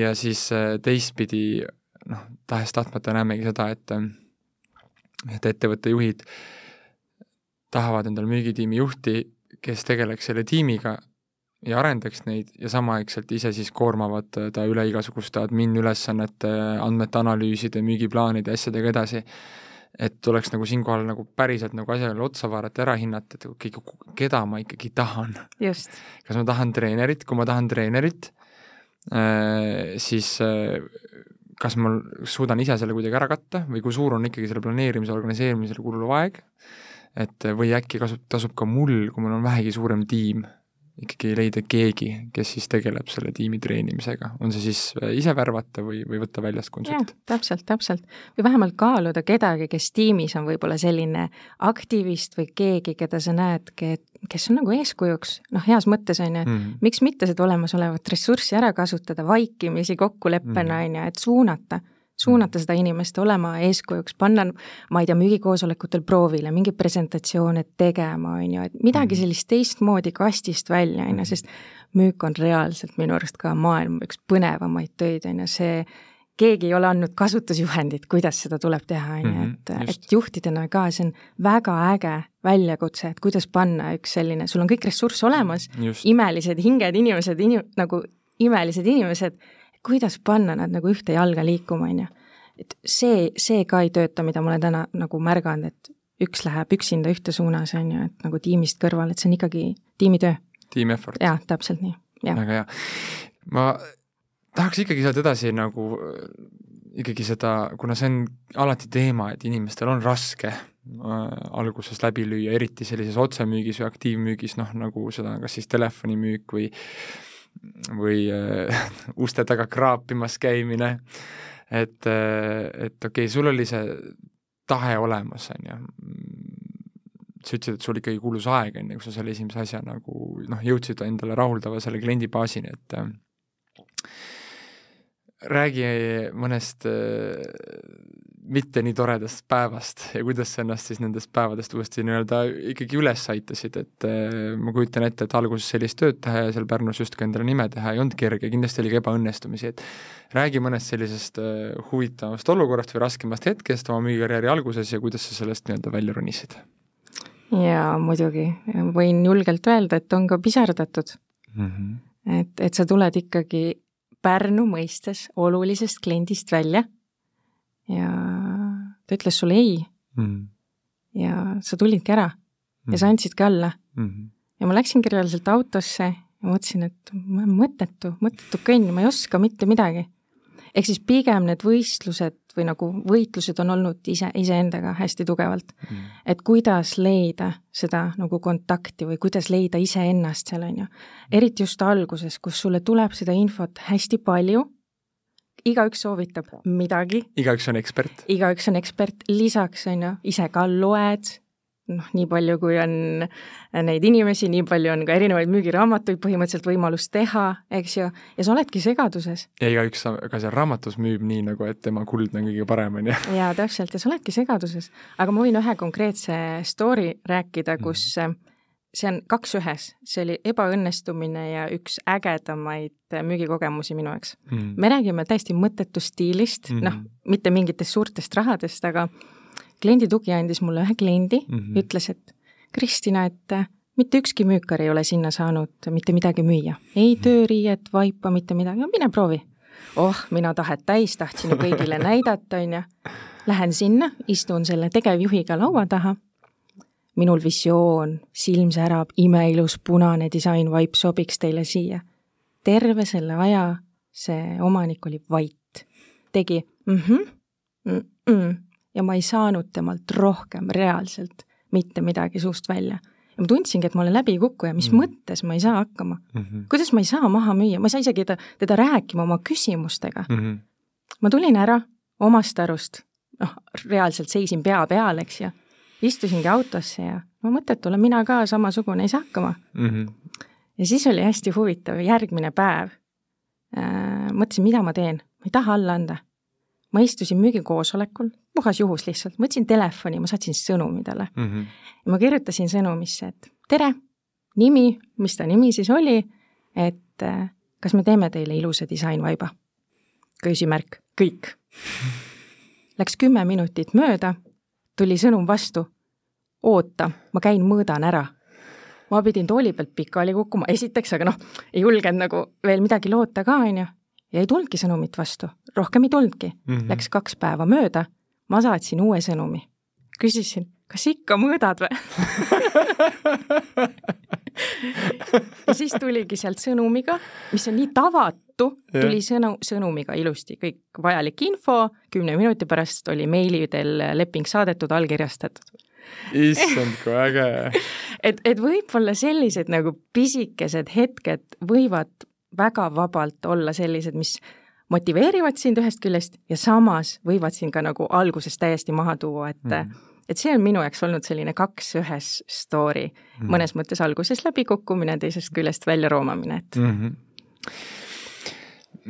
ja siis äh, teistpidi noh, tahes-tahtmata näemegi seda, et et ettevõtte juhid tahavad endale müügitiimi juhti, kes tegeleks selle tiimiga ja arendaks neid ja samaaegselt ise siis koormavad ta üle igasuguste admin ülesannete, andmete analüüside, müügiplaanide, asjadega edasi. et tuleks nagu siinkohal nagu päriselt nagu asjale otsa vaadata, ära hinnata, et okei, keda ma ikkagi tahan. kas ma tahan treenerit, kui ma tahan treenerit, äh, siis äh, kas ma suudan ise selle kuidagi ära katta või kui suur on ikkagi selle planeerimise, organiseerimisele kuluv aeg, et või äkki kasub, tasub ka mul, kui mul on vähegi suurem tiim ikkagi leida keegi, kes siis tegeleb selle tiimi treenimisega, on see siis äh, ise värvata või, või võtta väljast konsult? täpselt, täpselt. või vähemalt kaaluda kedagi, kes tiimis on võib-olla selline aktivist või keegi, keda sa näed, kes on nagu eeskujuks, noh, heas mõttes, on ju, mm. miks mitte seda olemasolevat ressurssi ära kasutada vaikimisi kokkuleppena, mm. on ju, et suunata suunata seda inimest olema eeskujuks, panna, ma ei tea, müügikoosolekutel proovile mingeid presentatsioone tegema, on ju, et midagi mhm. sellist teistmoodi kastist välja, on ju, mhm. sest müük on reaalselt minu arust ka maailma üks põnevamaid töid, on ju, see keegi ei ole andnud kasutusjuhendit, kuidas seda tuleb teha, on ju, mhm, et, et juhtidena ka see on väga äge väljakutse, et kuidas panna üks selline, sul on kõik ressurss olemas, imelised hinged, inimesed, inim-, nagu imelised inimesed kuidas panna nad nagu ühte jalga liikuma, on ju. et see, see ka ei tööta, mida ma olen täna nagu märganud, et üks läheb üksinda ühte suunas, on ju, et nagu tiimist kõrval, et see on ikkagi tiimitöö. Team effort. jah, täpselt nii, jah. väga hea. ma tahaks ikkagi sealt edasi nagu ikkagi seda, kuna see on alati teema, et inimestel on raske äh, alguses läbi lüüa, eriti sellises otsemüügis või aktiivmüügis, noh nagu seda, kas siis telefonimüük või või äh, uste taga kraapimas käimine, et, et okei okay,, sul oli see tahe olemas, on ju, sa ütlesid, et sul ikkagi kulus aeg, enne kui sa selle esimese asja nagu noh, jõudsid endale rahuldava selle kliendibaasini, et äh, räägi mõnest äh, mitte nii toredast päevast ja kuidas sa ennast siis nendest päevadest uuesti nii-öelda ikkagi üles aitasid, et äh, ma kujutan ette, et alguses sellist tööd teha ja seal Pärnus justkui endale nime teha ei olnud kerge, kindlasti oli ka ebaõnnestumisi, et räägi mõnest sellisest äh, huvitavast olukorrast või raskemast hetkest oma müügikarjääri alguses ja kuidas sa sellest nii-öelda välja ronisid? jaa, muidugi, võin julgelt öelda, et on ka pisardatud mm. -hmm. et, et sa tuled ikkagi Pärnu mõistes olulisest kliendist välja ja ta ütles sulle ei mm. ja sa tulidki ära mm. ja sa andsidki alla mm. ja ma läksingi reaalselt autosse ja mõtlesin, et ma olen mõttetu, mõttetu kõnn, ma ei oska mitte midagi ehk siis pigem need võistlused või nagu võitlused on olnud ise, iseendaga hästi tugevalt mm.. et kuidas leida seda nagu kontakti või kuidas leida iseennast seal, on ju. eriti just alguses, kus sulle tuleb seda infot hästi palju, igaüks soovitab midagi. igaüks on ekspert. igaüks on ekspert, lisaks on ju, ise ka loed noh, nii palju, kui on neid inimesi, nii palju on ka erinevaid müügiraamatuid põhimõtteliselt võimalus teha, eks ju, ja sa oledki segaduses. ja igaüks ka seal raamatus müüb nii, nagu et tema kuld on kõige parem, on ju. jaa, täpselt, ja sa oledki segaduses. aga ma võin ühe konkreetse story rääkida, kus mm. See on kaks ühes, see oli ebaõnnestumine ja üks ägedamaid müügikogemusi minu jaoks mm.. me räägime täiesti mõttetust stiilist mm., noh, mitte mingitest suurtest rahadest, aga kliendi tugi andis mulle ühe kliendi mm, -hmm. ütles, et Kristina, et äh, mitte ükski müükar ei ole sinna saanud mitte midagi müüa. ei mhm. tööriiet, vaipa, mitte midagi, no mine proovi. oh, mina tahet täis, tahtsin ju kõigile näidata, on ju. Lähen sinna, istun selle tegevjuhiga laua taha. Minul visioon, silm särab, imeilus punane disainvaip sobiks teile siia. terve selle aja see omanik oli vait. tegi mhmh mm, -mm, ja ma ei saanud temalt rohkem reaalselt mitte midagi suust välja. ja ma tundsingi, et ma olen läbikukkuja, mis mm. mõttes ma ei saa hakkama mm. -hmm. kuidas ma ei saa maha müüa, ma ei saa isegi teda, teda rääkima oma küsimustega mm. -hmm. ma tulin ära omast arust, noh, reaalselt seisin pea peal, eks ju, istusingi autosse ja no mõttetu olen mina ka samasugune, ei saa hakkama mm. -hmm. ja siis oli hästi huvitav, järgmine päev äh, mõtlesin, mida ma teen, ma ei taha alla anda ma istusin müügikoosolekul, puhas juhus lihtsalt, võtsin telefoni, ma saatsin sõnumi talle mm. -hmm. ja ma kirjutasin sõnumisse, et tere, nimi, mis ta nimi siis oli, et äh, kas me teeme teile ilusa disainvaiba? küsimärk, kõik. Läks kümme minutit mööda, tuli sõnum vastu. oota, ma käin, mõõdan ära. ma pidin tooli pealt pikali kukkuma, esiteks, aga noh, ei julgenud nagu veel midagi loota ka, on ju ja ei tulnudki sõnumit vastu, rohkem ei tulnudki mm. -hmm. Läks kaks päeva mööda, ma saatsin uue sõnumi. küsisin, kas ikka mõõdad või ja siis tuligi sealt sõnumiga, mis on nii tavatu, tuli sõnu, sõnumiga ilusti. Kõik vajalik info, kümne minuti pärast oli meilidel leping saadetud, allkirjastatud. Issand, kui äge. Et, et võib-olla sellised nagu pisikesed hetked võivad väga vabalt olla sellised, mis motiveerivad sind ühest küljest ja samas võivad sind ka nagu alguses täiesti maha tuua, et mm. Et see on minu jaoks olnud selline kaks ühes story mm., mõnes mõttes alguses läbikukkumine, teisest küljest väljaroomamine, et mm. -hmm.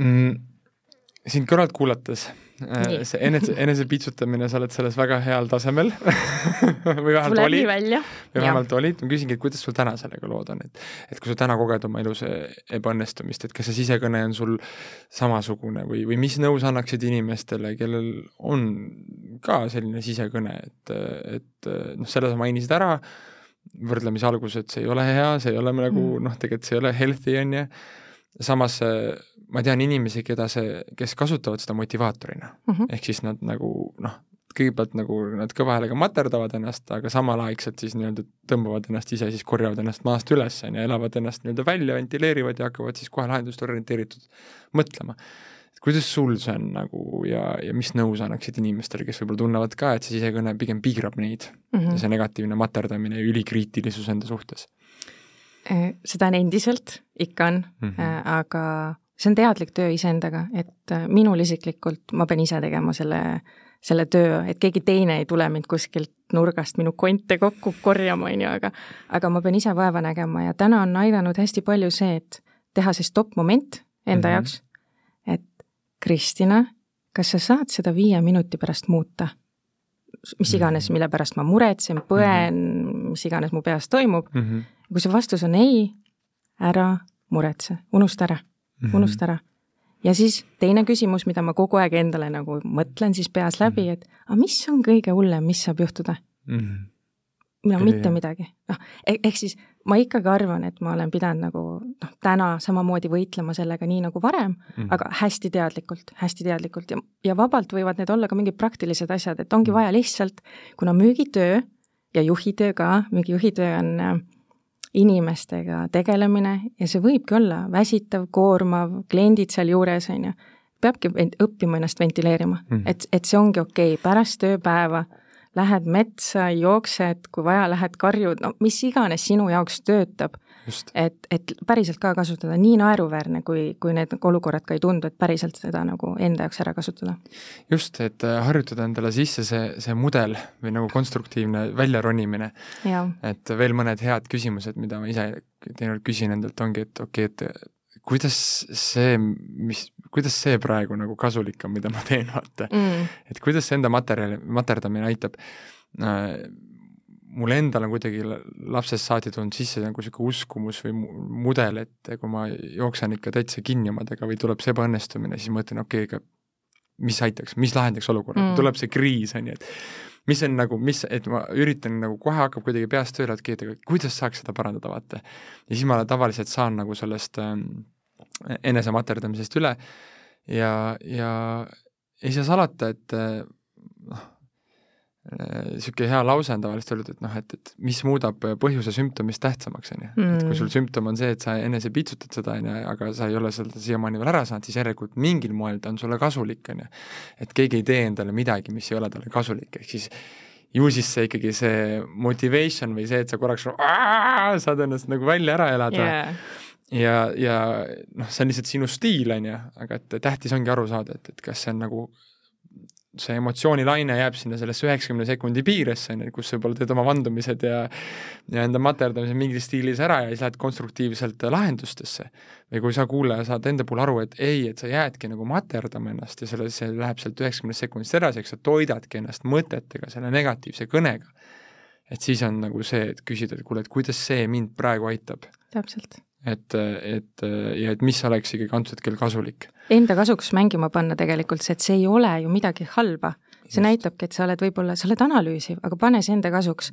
Mm, sind kõrvalt kuulates see enese, enesepitsutamine, sa oled selles väga heal tasemel või vähemalt olid, või vähemalt olid, ma küsingi, et kuidas sul täna sellega lood on, et et kui sa täna koged oma elus ebaõnnestumist, et kas see sisekõne on sul samasugune või, või mis nõu sa annaksid inimestele, kellel on ka selline sisekõne, et, et noh, selle sa mainisid ära, võrdlemise alguses, et see ei ole hea, see ei ole nagu mm. noh, tegelikult see ei ole healthy, on ju, samas ma tean inimesi, keda see, kes kasutavad seda motivaatorina mm. -hmm. ehk siis nad nagu noh, kõigepealt nagu nad kõva häälega materdavad ennast, aga samalaegselt siis nii-öelda tõmbavad ennast ise, siis korjavad ennast maast üles, on ju, elavad ennast nii-öelda välja, ventileerivad ja hakkavad siis kohe lahendust orienteeritud mõtlema. kuidas sul see on nagu ja, ja mis nõu sa annaksid inimestele, kes võib-olla tunnevad ka, et see sisekõne pigem piirab neid mm -hmm. ja see negatiivne materdamine ja ülikriitilisus enda suhtes? Äh, seda on endiselt, ikka on mm, -hmm. aga see on teadlik töö iseendaga, et äh, minul isiklikult, ma pean ise tegema selle, selle töö, et keegi teine ei tule mind kuskilt nurgast minu konte kokku korjama, on ju, aga aga ma pean ise vaeva nägema ja täna on aidanud hästi palju see, et teha see stopp-moment enda mm -hmm. jaoks, et Kristina, kas sa saad seda viie minuti pärast muuta? mis iganes, mhm. mille pärast ma muretsen, põen mm, -hmm. mis iganes mu peas toimub mm, -hmm. kui see vastus on ei, ära muretse, unusta ära mm, -hmm. unusta ära. ja siis teine küsimus, mida ma kogu aeg endale nagu mõtlen siis peas läbi, mhm. et aga mis on kõige hullem, mis saab juhtuda mm? -hmm no mitte midagi, noh, ehk siis ma ikkagi arvan, et ma olen pidanud nagu noh, täna samamoodi võitlema sellega nii nagu varem mm, -hmm. aga hästi teadlikult, hästi teadlikult ja, ja vabalt võivad need olla ka mingid praktilised asjad, et ongi mhm. vaja lihtsalt, kuna müügitöö ja juhitöö ka, müügijuhitöö on äh, inimestega tegelemine ja see võibki olla väsitav, koormav, kliendid sealjuures, on ju, peabki õppima ennast ventileerima mm, -hmm. et, et see ongi okei okay. pärast tööpäeva lähed metsa, jooksed, kui vaja, lähed karjud, no mis iganes sinu jaoks töötab. Et, et päriselt ka kasutada, nii naeruväärne, kui, kui need olukorrad ka ei tundu, et päriselt seda nagu enda jaoks ära kasutada. just, et äh, harjutada endale sisse see, see mudel või nagu konstruktiivne väljaronimine. et veel mõned head küsimused, mida ma ise teinekord küsin endalt, ongi, et okei okay,, et kuidas see, mis, kuidas see praegu nagu kasulik on, mida ma teen, vaata mm.. et kuidas see enda materjali, materdamine aitab äh,. Mul endal on kuidagi lapsest saati tulnud sisse nagu niisugune uskumus või mudel, et kui ma jooksen ikka täitsa kinni omadega või tuleb see ebaõnnestumine, siis mõtlen, okei okay,, aga mis aitaks, mis lahendaks olukorra mm., tuleb see kriis, on ju, et mis on nagu, mis, et ma üritan nagu kohe hakkab kuidagi peast tööle, et keegi, kuidas saaks seda parandada, vaata. ja siis ma tavaliselt saan nagu sellest ähm, enese materdamisest üle ja, ja ei saa salata, et noh, niisugune hea lause on tavaliselt öeldud, et noh, et, et mis muudab põhjuse sümptomist tähtsamaks, on ju. et kui sul mm. sümptom on see, et sa enese piitsutad seda, on ju, aga sa ei ole seda siiamaani veel ära saanud, siis järelikult mingil moel ta on sulle kasulik, on ju. et keegi ei tee endale midagi, mis ei ole talle kasulik, ehk siis ju siis see ikkagi see motivation või see, et sa korraks saad ennast nagu välja ära elada yeah ja, ja noh, see on lihtsalt sinu stiil, on ju, aga et tähtis ongi aru saada, et, et kas see on nagu see emotsioonilaine jääb sinna sellesse üheksakümne sekundi piiresse, on ju, kus võib-olla teed oma vandumised ja ja enda materdamise mingis stiilis ära ja siis lähed konstruktiivselt lahendustesse. või kui sa kuulaja saad enda puhul aru, et ei, et sa jäädki nagu materdama ennast ja selle, see läheb sealt üheksakümnest sekundist edasi, eks sa toidadki ennast mõtetega, selle negatiivse kõnega, et siis on nagu see, et küsida, et kuule, et kuidas see mind praegu aitab. täpselt et, et ja et mis oleks ikkagi antud hetkel kasulik. Enda kasuks mängima panna tegelikult see, et see ei ole ju midagi halba. see Just. näitabki, et sa oled võib-olla, sa oled analüüsiv, aga pane see enda kasuks.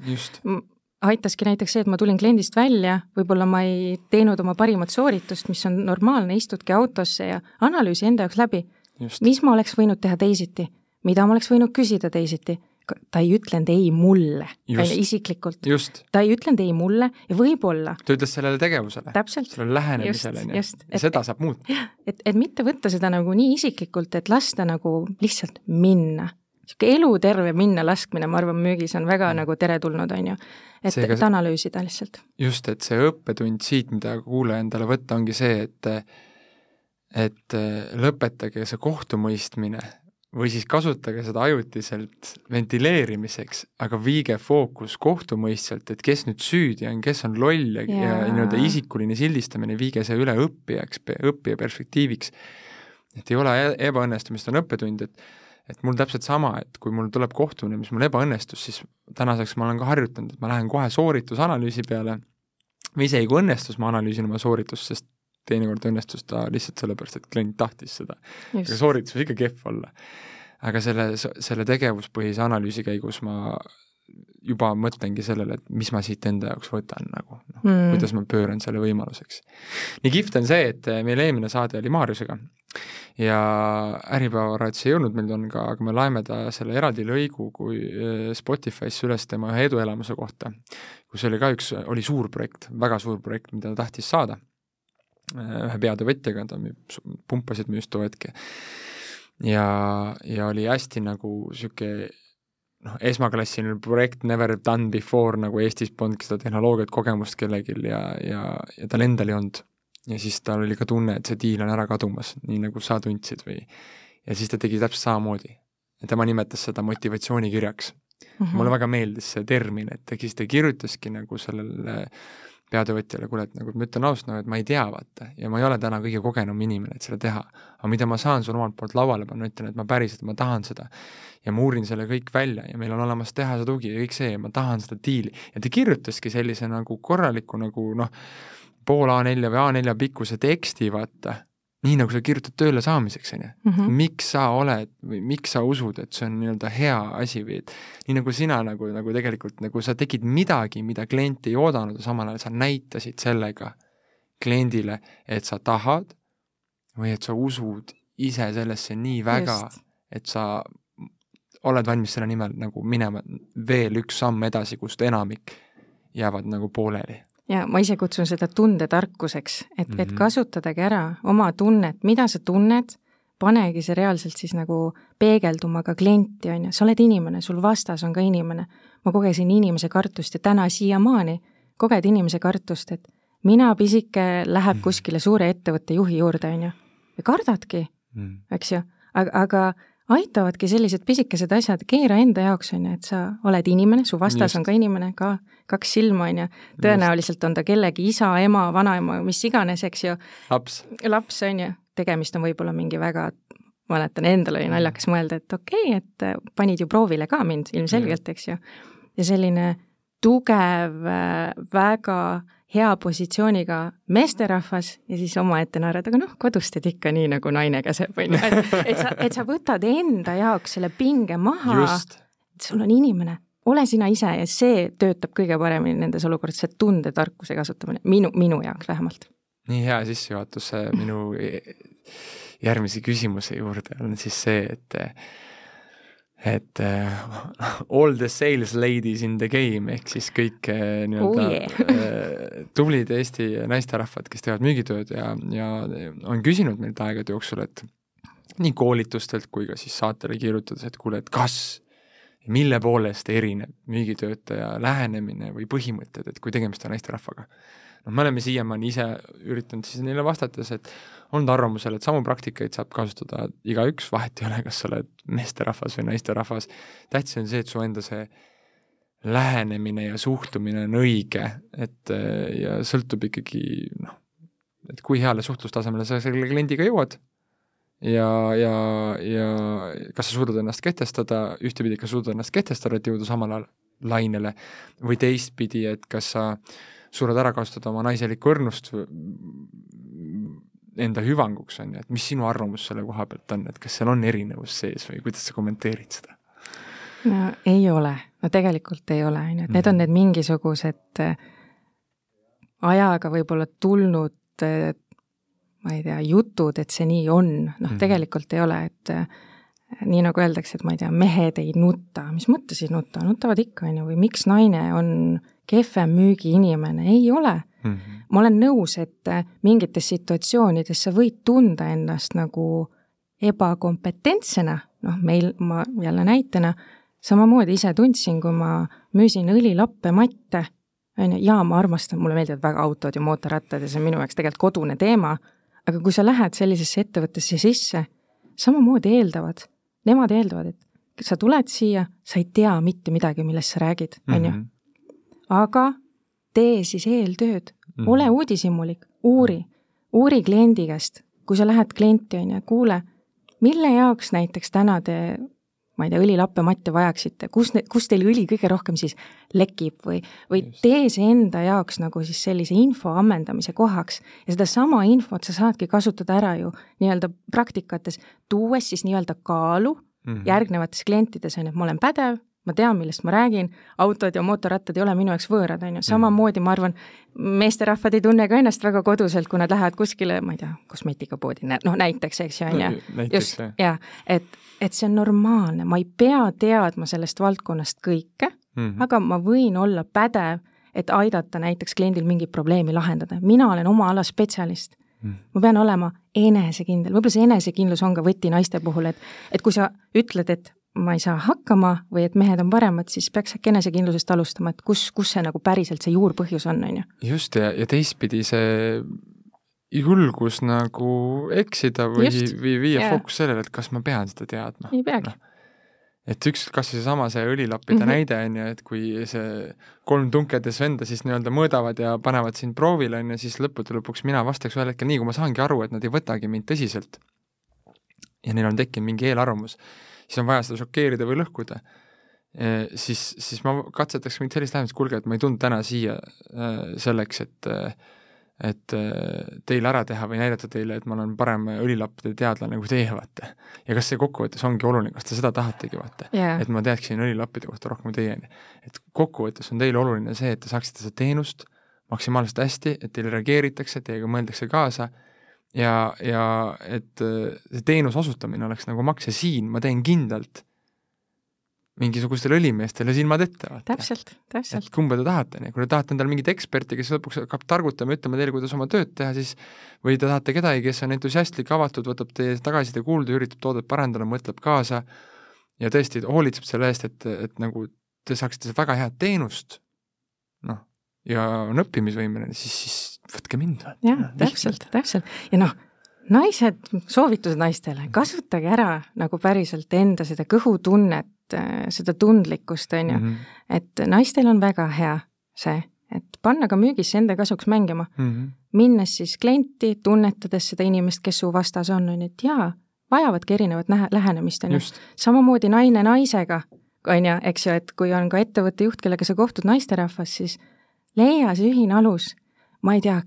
aitaski näiteks see, et ma tulin kliendist välja, võib-olla ma ei teinud oma parimat sooritust, mis on normaalne, istudki autosse ja analüüsi enda jaoks läbi. mis ma oleks võinud teha teisiti, mida ma oleks võinud küsida teisiti ta ei ütlenud ei mulle, isiklikult. ta ei ütlenud ei mulle ja võib-olla ta ütles sellele tegevusele, sellele lähenemisele, on ju, ja seda saab muuta. et, et mitte võtta seda nagu nii isiklikult, et lasta nagu lihtsalt minna. niisugune eluterve minna laskmine, ma arvan, müügis on väga mm. nagu teretulnud, on ju. et, et analüüsida lihtsalt. just, et see õppetund siit, mida kuulaja endale võtta, ongi see, et et lõpetage see kohtumõistmine või siis kasutage seda ajutiselt ventileerimiseks, aga viige fookus kohtumõistjalt, et kes nüüd süüdi on, kes on loll ja, ja. ja nii-öelda isikuline sildistamine, viige see üle õppijaks, õppija perspektiiviks. et ei ole e-, ebaõnnestumist, on õppetund, et et mul täpselt sama, et kui mul tuleb kohtumine, mis mul ebaõnnestus, siis tänaseks ma olen ka harjutanud, et ma lähen kohe sooritusanalüüsi peale, või isegi kui õnnestus, ma analüüsin oma sooritust, sest teinekord õnnestus ta lihtsalt sellepärast, et klient tahtis seda. aga sooritus võib ikka kehv olla. aga selle, selle tegevuspõhise analüüsi käigus ma juba mõtlengi sellele, et mis ma siit enda jaoks võtan nagu, noh mm., kuidas ma pööran selle võimaluseks. nii kihvt on see, et meil eelmine saade oli Maarjusega ja Äripäeva raadios ei olnud meil on ka, aga me laeme ta selle eraldi lõigu kui äh, Spotify's üles tema ühe eduelamuse kohta, kus oli ka üks, oli suur projekt, väga suur projekt, mida ta tahtis saada ühe peatöövõtjaga, ta müüb, pumpasid müüs too hetk ja ja oli hästi nagu niisugune noh, esmaklassiline projekt never done before, nagu Eestis polnudki seda tehnoloogiat, kogemust kellelgi ja, ja, ja tal endal ei olnud. ja siis tal oli ka tunne, et see diil on ära kadumas, nii nagu sa tundsid või ja siis ta tegi täpselt samamoodi. ja tema nimetas seda motivatsioonikirjaks mm. -hmm. mulle väga meeldis see termin, et ta siis ta kirjutaski nagu sellele peatöövõtjale, kuule, et nagu ma ütlen ausalt, nagu et ma ei tea, vaata, ja ma ei ole täna kõige kogenum inimene, et seda teha. aga mida ma saan sulle omalt poolt lauale panna, ütlen, et ma päriselt, ma tahan seda. ja ma uurin selle kõik välja ja meil on olemas tehase tugi ja kõik see ja ma tahan seda diili. ja ta kirjutaski sellise nagu korraliku nagu noh, pool A4 või A4 pikkuse teksti, vaata, nii nagu sa kirjutad tööle saamiseks, on ju. Mhm. miks sa oled või miks sa usud, et see on nii-öelda hea asi või et nii nagu sina nagu, nagu tegelikult nagu sa tegid midagi, mida klient ei oodanud ja samal ajal sa näitasid sellega kliendile, et sa tahad või et sa usud ise sellesse nii väga, et sa oled valmis selle nimel nagu minema veel üks samm edasi, kust enamik jäävad nagu pooleli ja ma ise kutsun seda tundetarkuseks, et mm, -hmm. et mhm. kasutadagi ära oma tunnet, mida sa tunned, panegi see reaalselt siis nagu peegelduma ka klienti, on ju, sa oled inimene, sul vastas on ka inimene. ma kogesin inimese kartust ja täna siiamaani koged inimese kartust, et mina, pisike, läheb mhm. kuskile suure ettevõtte juhi juurde, on ju, ja kardadki mm, -hmm. eks ju, aga, aga aitavadki sellised pisikesed asjad, keera enda jaoks, on ju, et sa oled inimene, su vastas Just. on ka inimene, ka kaks silma, on ju, tõenäoliselt on ta kellegi isa, ema, vanaema, mis iganes, eks ju. laps. laps, on ju, tegemist on võib-olla mingi väga mäletan, endal oli naljakas mõelda, et okei okay,, et äh, panid ju proovile ka mind ilmselgelt, eks ju. ja selline tugev, äh, väga hea positsiooniga meesterahvas ja siis omaette naerad, aga noh, kodus teed ikka nii, nagu naine käseb, on ju, et, et sa, et sa võtad enda jaoks selle pinge maha, sul on inimene, ole sina ise ja see töötab kõige paremini nendes olukordades, see tundetarkuse kasutamine, minu, minu jaoks vähemalt. nii hea sissejuhatus minu järgmise küsimuse juurde on siis see, et et uh, all the sales ladies in the game ehk siis kõik uh, nii-öelda oh yeah. uh, tublid Eesti naisterahvad, kes teevad müügitööd ja, ja on küsinud meilt aegade jooksul, et nii koolitustelt kui ka siis saatele kirjutades, et kuule, et kas, mille poolest erineb müügitöötaja lähenemine või põhimõtted, et kui tegemist on naisterahvaga noh, me oleme siiamaani ise üritanud siis neile vastates, et olnud arvamusel, et samu praktikaid saab kasutada. Igaüks, vahet ei ole, kas sa oled meesterahvas või naisterahvas, tähtis on see, et su enda see lähenemine ja suhtumine on õige, et ja sõltub ikkagi noh, et kui heale suhtlustasemele sa selle kliendiga jõuad. Ja, ja, ja kas sa suudad ennast kehtestada, ühtepidi, kas suudad ennast kehtestada, et jõuda samale lainele, või teistpidi, et kas sa äh, suudad ära kasutada oma naiselikku õrnust enda hüvanguks, on ju, et mis sinu arvamus selle koha pealt on, et kas seal on erinevus sees või kuidas sa kommenteerid seda? no ei ole, no tegelikult ei ole, on ju, et need on mhm. need mingisugused äh, ajaga võib-olla tulnud äh, ma ei tea, jutud, et see nii on, noh mm -hmm. tegelikult ei ole, et äh, nii nagu öeldakse, et ma ei tea, mehed ei nuta, mis mõttes ei nuta, nutavad ikka, on ju, või miks naine on kehvem müügiinimene, ei ole. Mm. -hmm. ma olen nõus, et äh, mingites situatsioonides sa võid tunda ennast nagu ebakompetentsena, noh, meil, ma jälle näitena, samamoodi ise tundsin, kui ma müüsin õlilappe, matte, on ju, jaa, ma armastan, mulle meeldivad väga autod ja mootorrattad ja see on minu jaoks tegelikult kodune teema, aga kui sa lähed sellisesse ettevõttesse sisse, samamoodi eeldavad, nemad eeldavad, et sa tuled siia, sa ei tea mitte midagi, millest sa räägid, on ju mhm aga tee siis eeltööd. Mm, -hmm. ole uudishimulik, uuri, uuri kliendi käest, kui sa lähed klienti, on ju, kuule, mille jaoks näiteks täna te ma ei tea, õlilappe, matte vajaksite, kus, kus teil õli kõige rohkem siis lekib või, või Just. tee see enda jaoks nagu siis sellise info ammendamise kohaks ja sedasama infot sa saadki kasutada ära ju nii-öelda praktikates, tuues siis nii-öelda kaalu mm -hmm. järgnevates klientides on ju, et ma olen pädev, ma tean, millest ma räägin, autod ja mootorrattad ei ole minu jaoks võõrad, on ju, mm. samamoodi ma arvan, meesterahvad ei tunne ka ennast väga koduselt, kui nad lähevad kuskile, ma ei tea, kosmeetikapoodi, noh näiteks, eks ju, on ju. just, jah, et, et see on normaalne, ma ei pea teadma sellest valdkonnast kõike mm, -hmm. aga ma võin olla pädev, et aidata näiteks kliendil mingit probleemi lahendada, mina olen oma ala spetsialist mm. ma pean olema enesekindel, võib-olla see enesekindlus on ka võti naiste puhul, et, et kui sa ütled, et ma ei saa hakkama või et mehed on paremad, siis peaks äkki enesekindlusest alustama, et kus, kus see nagu päriselt see juurpõhjus on, on ju. just, ja, ja teistpidi see julgus nagu eksida või, või viia yeah. fookus sellele, et kas ma pean seda teadma. ei peagi no et üks, kas või seesama see õlilappide mm -hmm. näide on ju, et kui see kolm tunkedes venda siis nii-öelda mõõdavad ja panevad sind proovile, on ju, siis lõppude lõpuks mina vastaks ühel hetkel nii, kui ma saangi aru, et nad ei võtagi mind tõsiselt ja neil on tekkinud mingi eelarvamus, siis on vaja seda šokeerida või lõhkuda, siis, siis ma katsetaks mingit sellist lähenemist, kuulge, et ma ei tulnud täna siia selleks, et et teile ära teha või näidata teile, et ma olen parem õlilappide teadlane kui teie, vaata. ja kas see kokkuvõttes ongi oluline, kas te seda tahategi, vaata yeah., et ma teaksin õlilappide kohta rohkem teieni. et kokkuvõttes on teile oluline see, et te saaksite seda teenust maksimaalselt hästi, et teile reageeritakse, teiega mõeldakse kaasa ja, ja et äh, see teenuse osutamine oleks nagu maks ja siin ma teen kindlalt mingisugustele õlimeestele silmad ette, täpselt, täpselt. kumba te tahate, kui te tahate endale mingit eksperti, kes lõpuks hakkab targutama ja ütlema teile, kuidas oma tööd teha, siis või te tahate kedagi, kes on entusiastlik, avatud, võtab teie tagasiside kuulda, üritab toodet parandada, mõtleb kaasa ja tõesti hoolitseb selle eest, et, et nagu te saaksite väga head teenust, noh, ja on õppimisvõimeline, siis, siis võtke mind. jah, täpselt, täpselt ja noh, naised, soovitused naistele, kasutage ära nagu päriselt enda seda kõhutunnet, seda tundlikkust, on ju, mhm. et naistel on väga hea see, et panna ka müügisse enda kasuks mängima mm. -hmm. minnes siis klienti, tunnetades seda inimest, kes su vastas on, on ju, et jaa, vajavadki erinevat nähe, lähenemist, on ju. samamoodi naine naisega, on ju, eks ju, et kui on ka ettevõtte juht, kellega sa kohtud naisterahvas, siis leia see ühine alus, ma ei tea,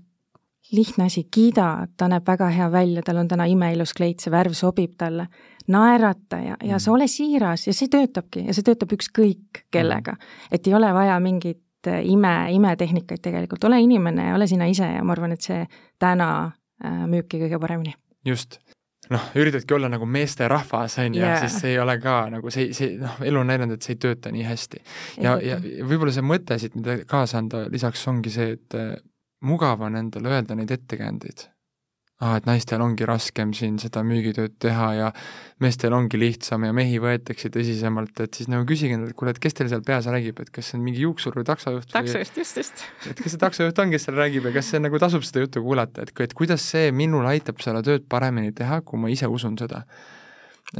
lihtne asi, kiida, ta näeb väga hea välja, tal on täna imeilus kleit, see värv sobib talle, naerata ja, ja sa mm. ole siiras ja see töötabki ja see töötab ükskõik kellega. Mm. et ei ole vaja mingit äh, ime, imetehnikaid tegelikult, ole inimene ja ole sina ise ja ma arvan, et see täna äh, müübki kõige paremini. just noh, üritadki olla nagu meesterahvas, on ju siis see ei ole ka nagu see, see noh, elu on näidanud, et see ei tööta nii hästi. ja, ja võib-olla see mõte siit, mida kaasa anda lisaks ongi see, et äh, mugav on endale öelda neid ettekäändeid. Aa, et naistel ongi raskem siin seda müügitööd teha ja meestel ongi lihtsam ja mehi võetakse tõsisemalt, et siis nagu küsige endalt, kuule, et kes teil seal peas räägib, et kas see on mingi juuksur või taksojuht taksojuht, just, just. et kes see taksojuht on, kes seal räägib ja kas see nagu tasub seda juttu kuulata, et, et kuidas see minul aitab seda tööd paremini teha, kui ma ise usun seda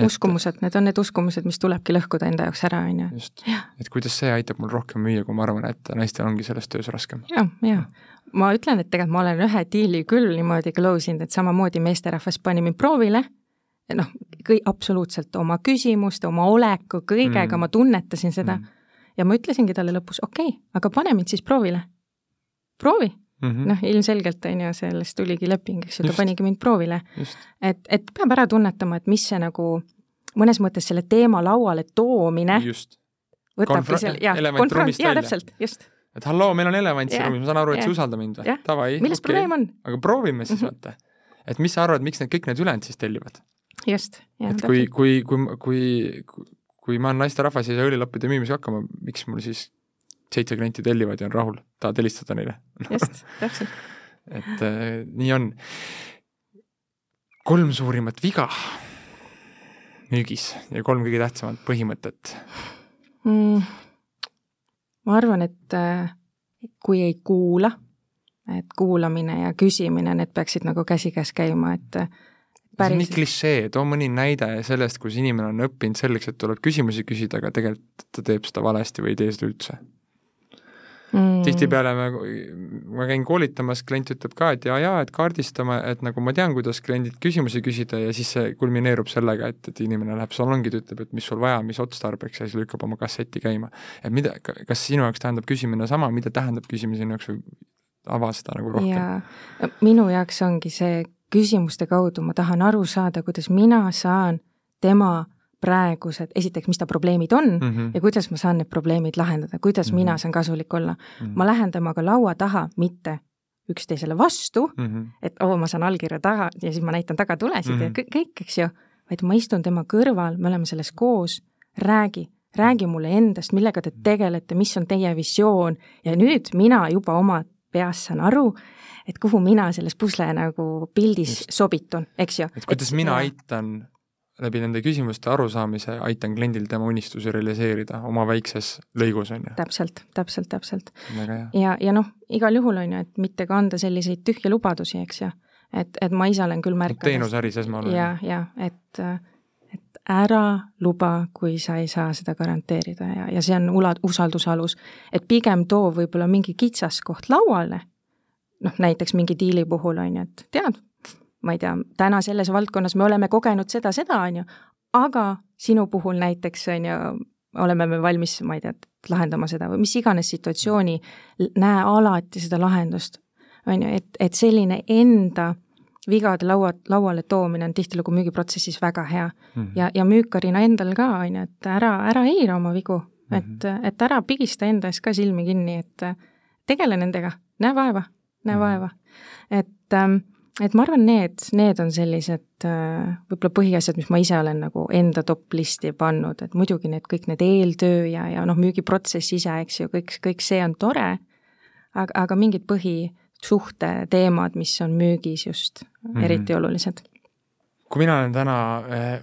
uskumused, need on need uskumused, mis tulebki lõhkuda enda jaoks ära, on ju. just, et kuidas see aitab mul rohkem müüa, kui ma arvan, et naistel ongi selles töös raskem ja,. jah, jah ma ütlen, et tegelikult ma olen ühe diili küll niimoodi close inud, et samamoodi meesterahvas pani mind proovile, noh, kõi-, absoluutselt oma küsimuste, oma oleku, kõigega mm. ma tunnetasin seda mm. ja ma ütlesingi talle lõpus, okei okay,, aga pane mind siis proovile. proovi mm -hmm.. noh, ilmselgelt, on ju, sellest tuligi leping, eks ju, ta panigi mind proovile. et, et peab ära tunnetama, et mis see nagu mõnes mõttes selle teema lauale toomine just. võtabki selle, jah, konfront, jaa, täpselt, just et halloo, meil on elevant siin ruumis, ma saan aru, et yeah. sa ei usalda mind või? Davai. okay. probleem on? aga proovime siis mm -hmm. vaata. et mis sa arvad, miks need kõik need ülejäänud siis tellivad? just, jah. et kui, kui, kui, kui, kui, kui ma olen naisterahvas ja ei saa õlilappide müümisega hakkama, miks mul siis seitse klienti tellivad ja on rahul, tahad helistada neile? Just, täpselt. Et äh, nii on. kolm suurimat viga müügis ja kolm kõige tähtsamat põhimõtet. Mm. Ma arvan, et äh, kui ei kuula, et kuulamine ja küsimine, need peaksid nagu käsikäes käima, et äh, päris... see on nii klišee, too mõni näide sellest, kus inimene on õppinud selleks, et tuleb küsimusi küsida, aga tegelikult ta teeb seda valesti või ei tee seda üldse mm.. tihtipeale me, ma käin koolitamas, klient ütleb ka, et jaa-jaa, et kaardistame, et nagu ma tean, kuidas kliendilt küsimusi küsida ja siis see kulmineerub sellega, et, et inimene läheb salongi, ta ütleb, et mis sul vaja, mis otstarbeks ja siis lükkab oma kasseti käima. et mida, kas sinu jaoks tähendab küsimine sama, mida tähendab küsimine sinu jaoks või ava seda nagu rohkem? jaa, minu jaoks ongi see küsimuste kaudu, ma tahan aru saada, kuidas mina saan tema praegused, esiteks, mis ta probleemid on mm -hmm. ja kuidas ma saan need probleemid lahendada, kuidas mm -hmm. mina saan kasulik olla mm. -hmm. ma lähen temaga laua taha, mitte üksteisele vastu mm, -hmm. et oo oh,, ma saan allkirja taha ja siis ma näitan tagatulesid mm -hmm. ja kõik, kõik, eks ju, vaid ma istun tema kõrval, me oleme selles koos, räägi, räägi mulle endast, millega te tegelete, mis on teie visioon ja nüüd mina juba oma peas saan aru, et kuhu mina selles pusle nagu pildis Just. sobitun, eks ju. et kuidas et, mina aitan läbi nende küsimuste arusaamise aitan kliendil tema unistusi realiseerida oma väikses lõigus, on ju. täpselt, täpselt, täpselt. ja, ja noh, igal juhul on ju, et mitte ka anda selliseid tühje lubadusi, eks ju. et, et ma ise olen küll märganud. teenusäris esmane. ja, ja et, et ära luba, kui sa ei saa seda garanteerida ja, ja see on ula-, usalduse alus. et pigem too võib-olla mingi kitsaskoht lauale, noh näiteks mingi diili puhul on ju, et tead, ma ei tea, täna selles valdkonnas me oleme kogenud seda, seda, on ju, aga sinu puhul näiteks, on ju, oleme me valmis, ma ei tea, lahendama seda või mis iganes situatsiooni, näe alati seda lahendust, on ju, et, et selline enda vigade laua, lauale toomine on tihtilugu müügiprotsessis väga hea mm. -hmm. ja, ja müükarina endal ka, on ju, et ära, ära eira oma vigu mm, -hmm. et, et ära pigista enda ees ka silmi kinni, et tegele nendega, näe vaeva, näe mm -hmm. vaeva. et ähm, et ma arvan, need, need on sellised äh, võib-olla põhiasjad, mis ma ise olen nagu enda top listi pannud, et muidugi need kõik need eeltöö ja, ja noh, müügiprotsess ise, eks ju, kõik, kõik see on tore, aga, aga mingid põhisuhte teemad, mis on müügis just mm -hmm. eriti olulised. kui mina olen täna äh,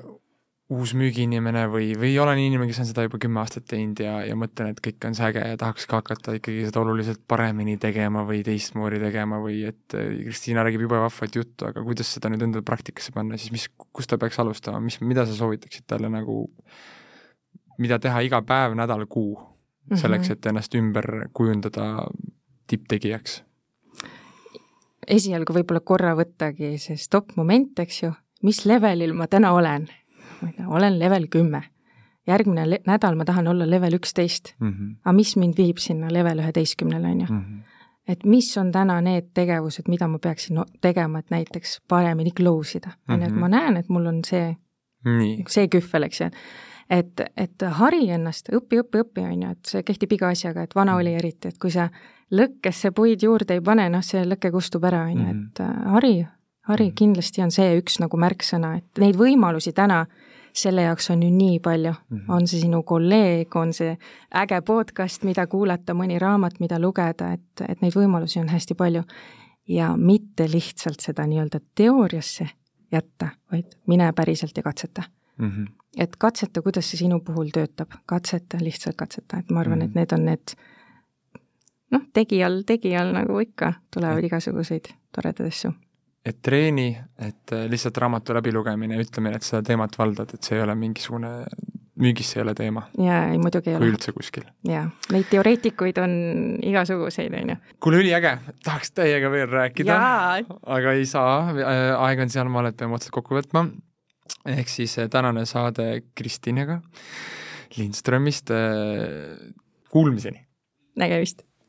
uus müügiinimene või, või olen inimene, kes on seda juba kümme aastat teinud ja, ja mõtlen, et kõik on see äge ja tahaks ka hakata ikkagi seda oluliselt paremini tegema või teistmoodi tegema või et äh, Kristiina räägib jube vahvat juttu, aga kuidas seda nüüd endale praktikasse panna, siis mis, kust ta peaks alustama, mis, mida sa soovitaksid talle nagu, mida teha iga päev, nädal, kuu, selleks, mhm. et ennast ümber kujundada tipptegijaks? esialgu võib-olla korra võttagi see stopp-moment, eks ju, mis levelil ma täna olen ma ei tea, olen level kümme. järgmine nädal ma tahan olla level üksteist mm. -hmm. aga mis mind viib sinna level üheteistkümnele, on ju mm. -hmm. et mis on täna need tegevused, mida ma peaksin tegema, et näiteks paremini close ida, on ju, et mhm. ma näen, et mul on see, see kühvel, eks ju et, et hari ennast, õpi, õpi, õpi, on ju, et see kehtib iga asjaga, et vana oli eriti, et kui sa lõkkesse puid juurde ei pane, noh, see lõke kustub ära, on ju, mhm. et äh, hari, hari kindlasti on see üks nagu märksõna, et neid võimalusi täna selle jaoks on ju nii palju mm, -hmm. on see sinu kolleeg, on see äge podcast, mida kuulata, mõni raamat, mida lugeda, et, et neid võimalusi on hästi palju. ja mitte lihtsalt seda nii-öelda teooriasse jätta, vaid mine päriselt ja katseta mm. -hmm. et katseta, kuidas see sinu puhul töötab, katseta, lihtsalt katseta, et ma arvan mm, -hmm. et need on need noh, tegijal, tegijal nagu ikka tulevad igasuguseid toredaid asju et treeni, et äh, lihtsalt raamatu läbilugemine ja ütlemine, et seda teemat valdad, et see ei ole mingisugune, müügis see ei ole teema. jaa, ei muidugi ei ole. kui üldse kuskil. jaa, neid teoreetikuid on igasuguseid, on ju. kuule, üliäge, tahaks teiega veel rääkida, aga ei saa, äh, aeg on sealmaal, et peame otsad kokku võtma. ehk siis äh, tänane saade Kristinaga Lindströmist, kuulmiseni! nägemist!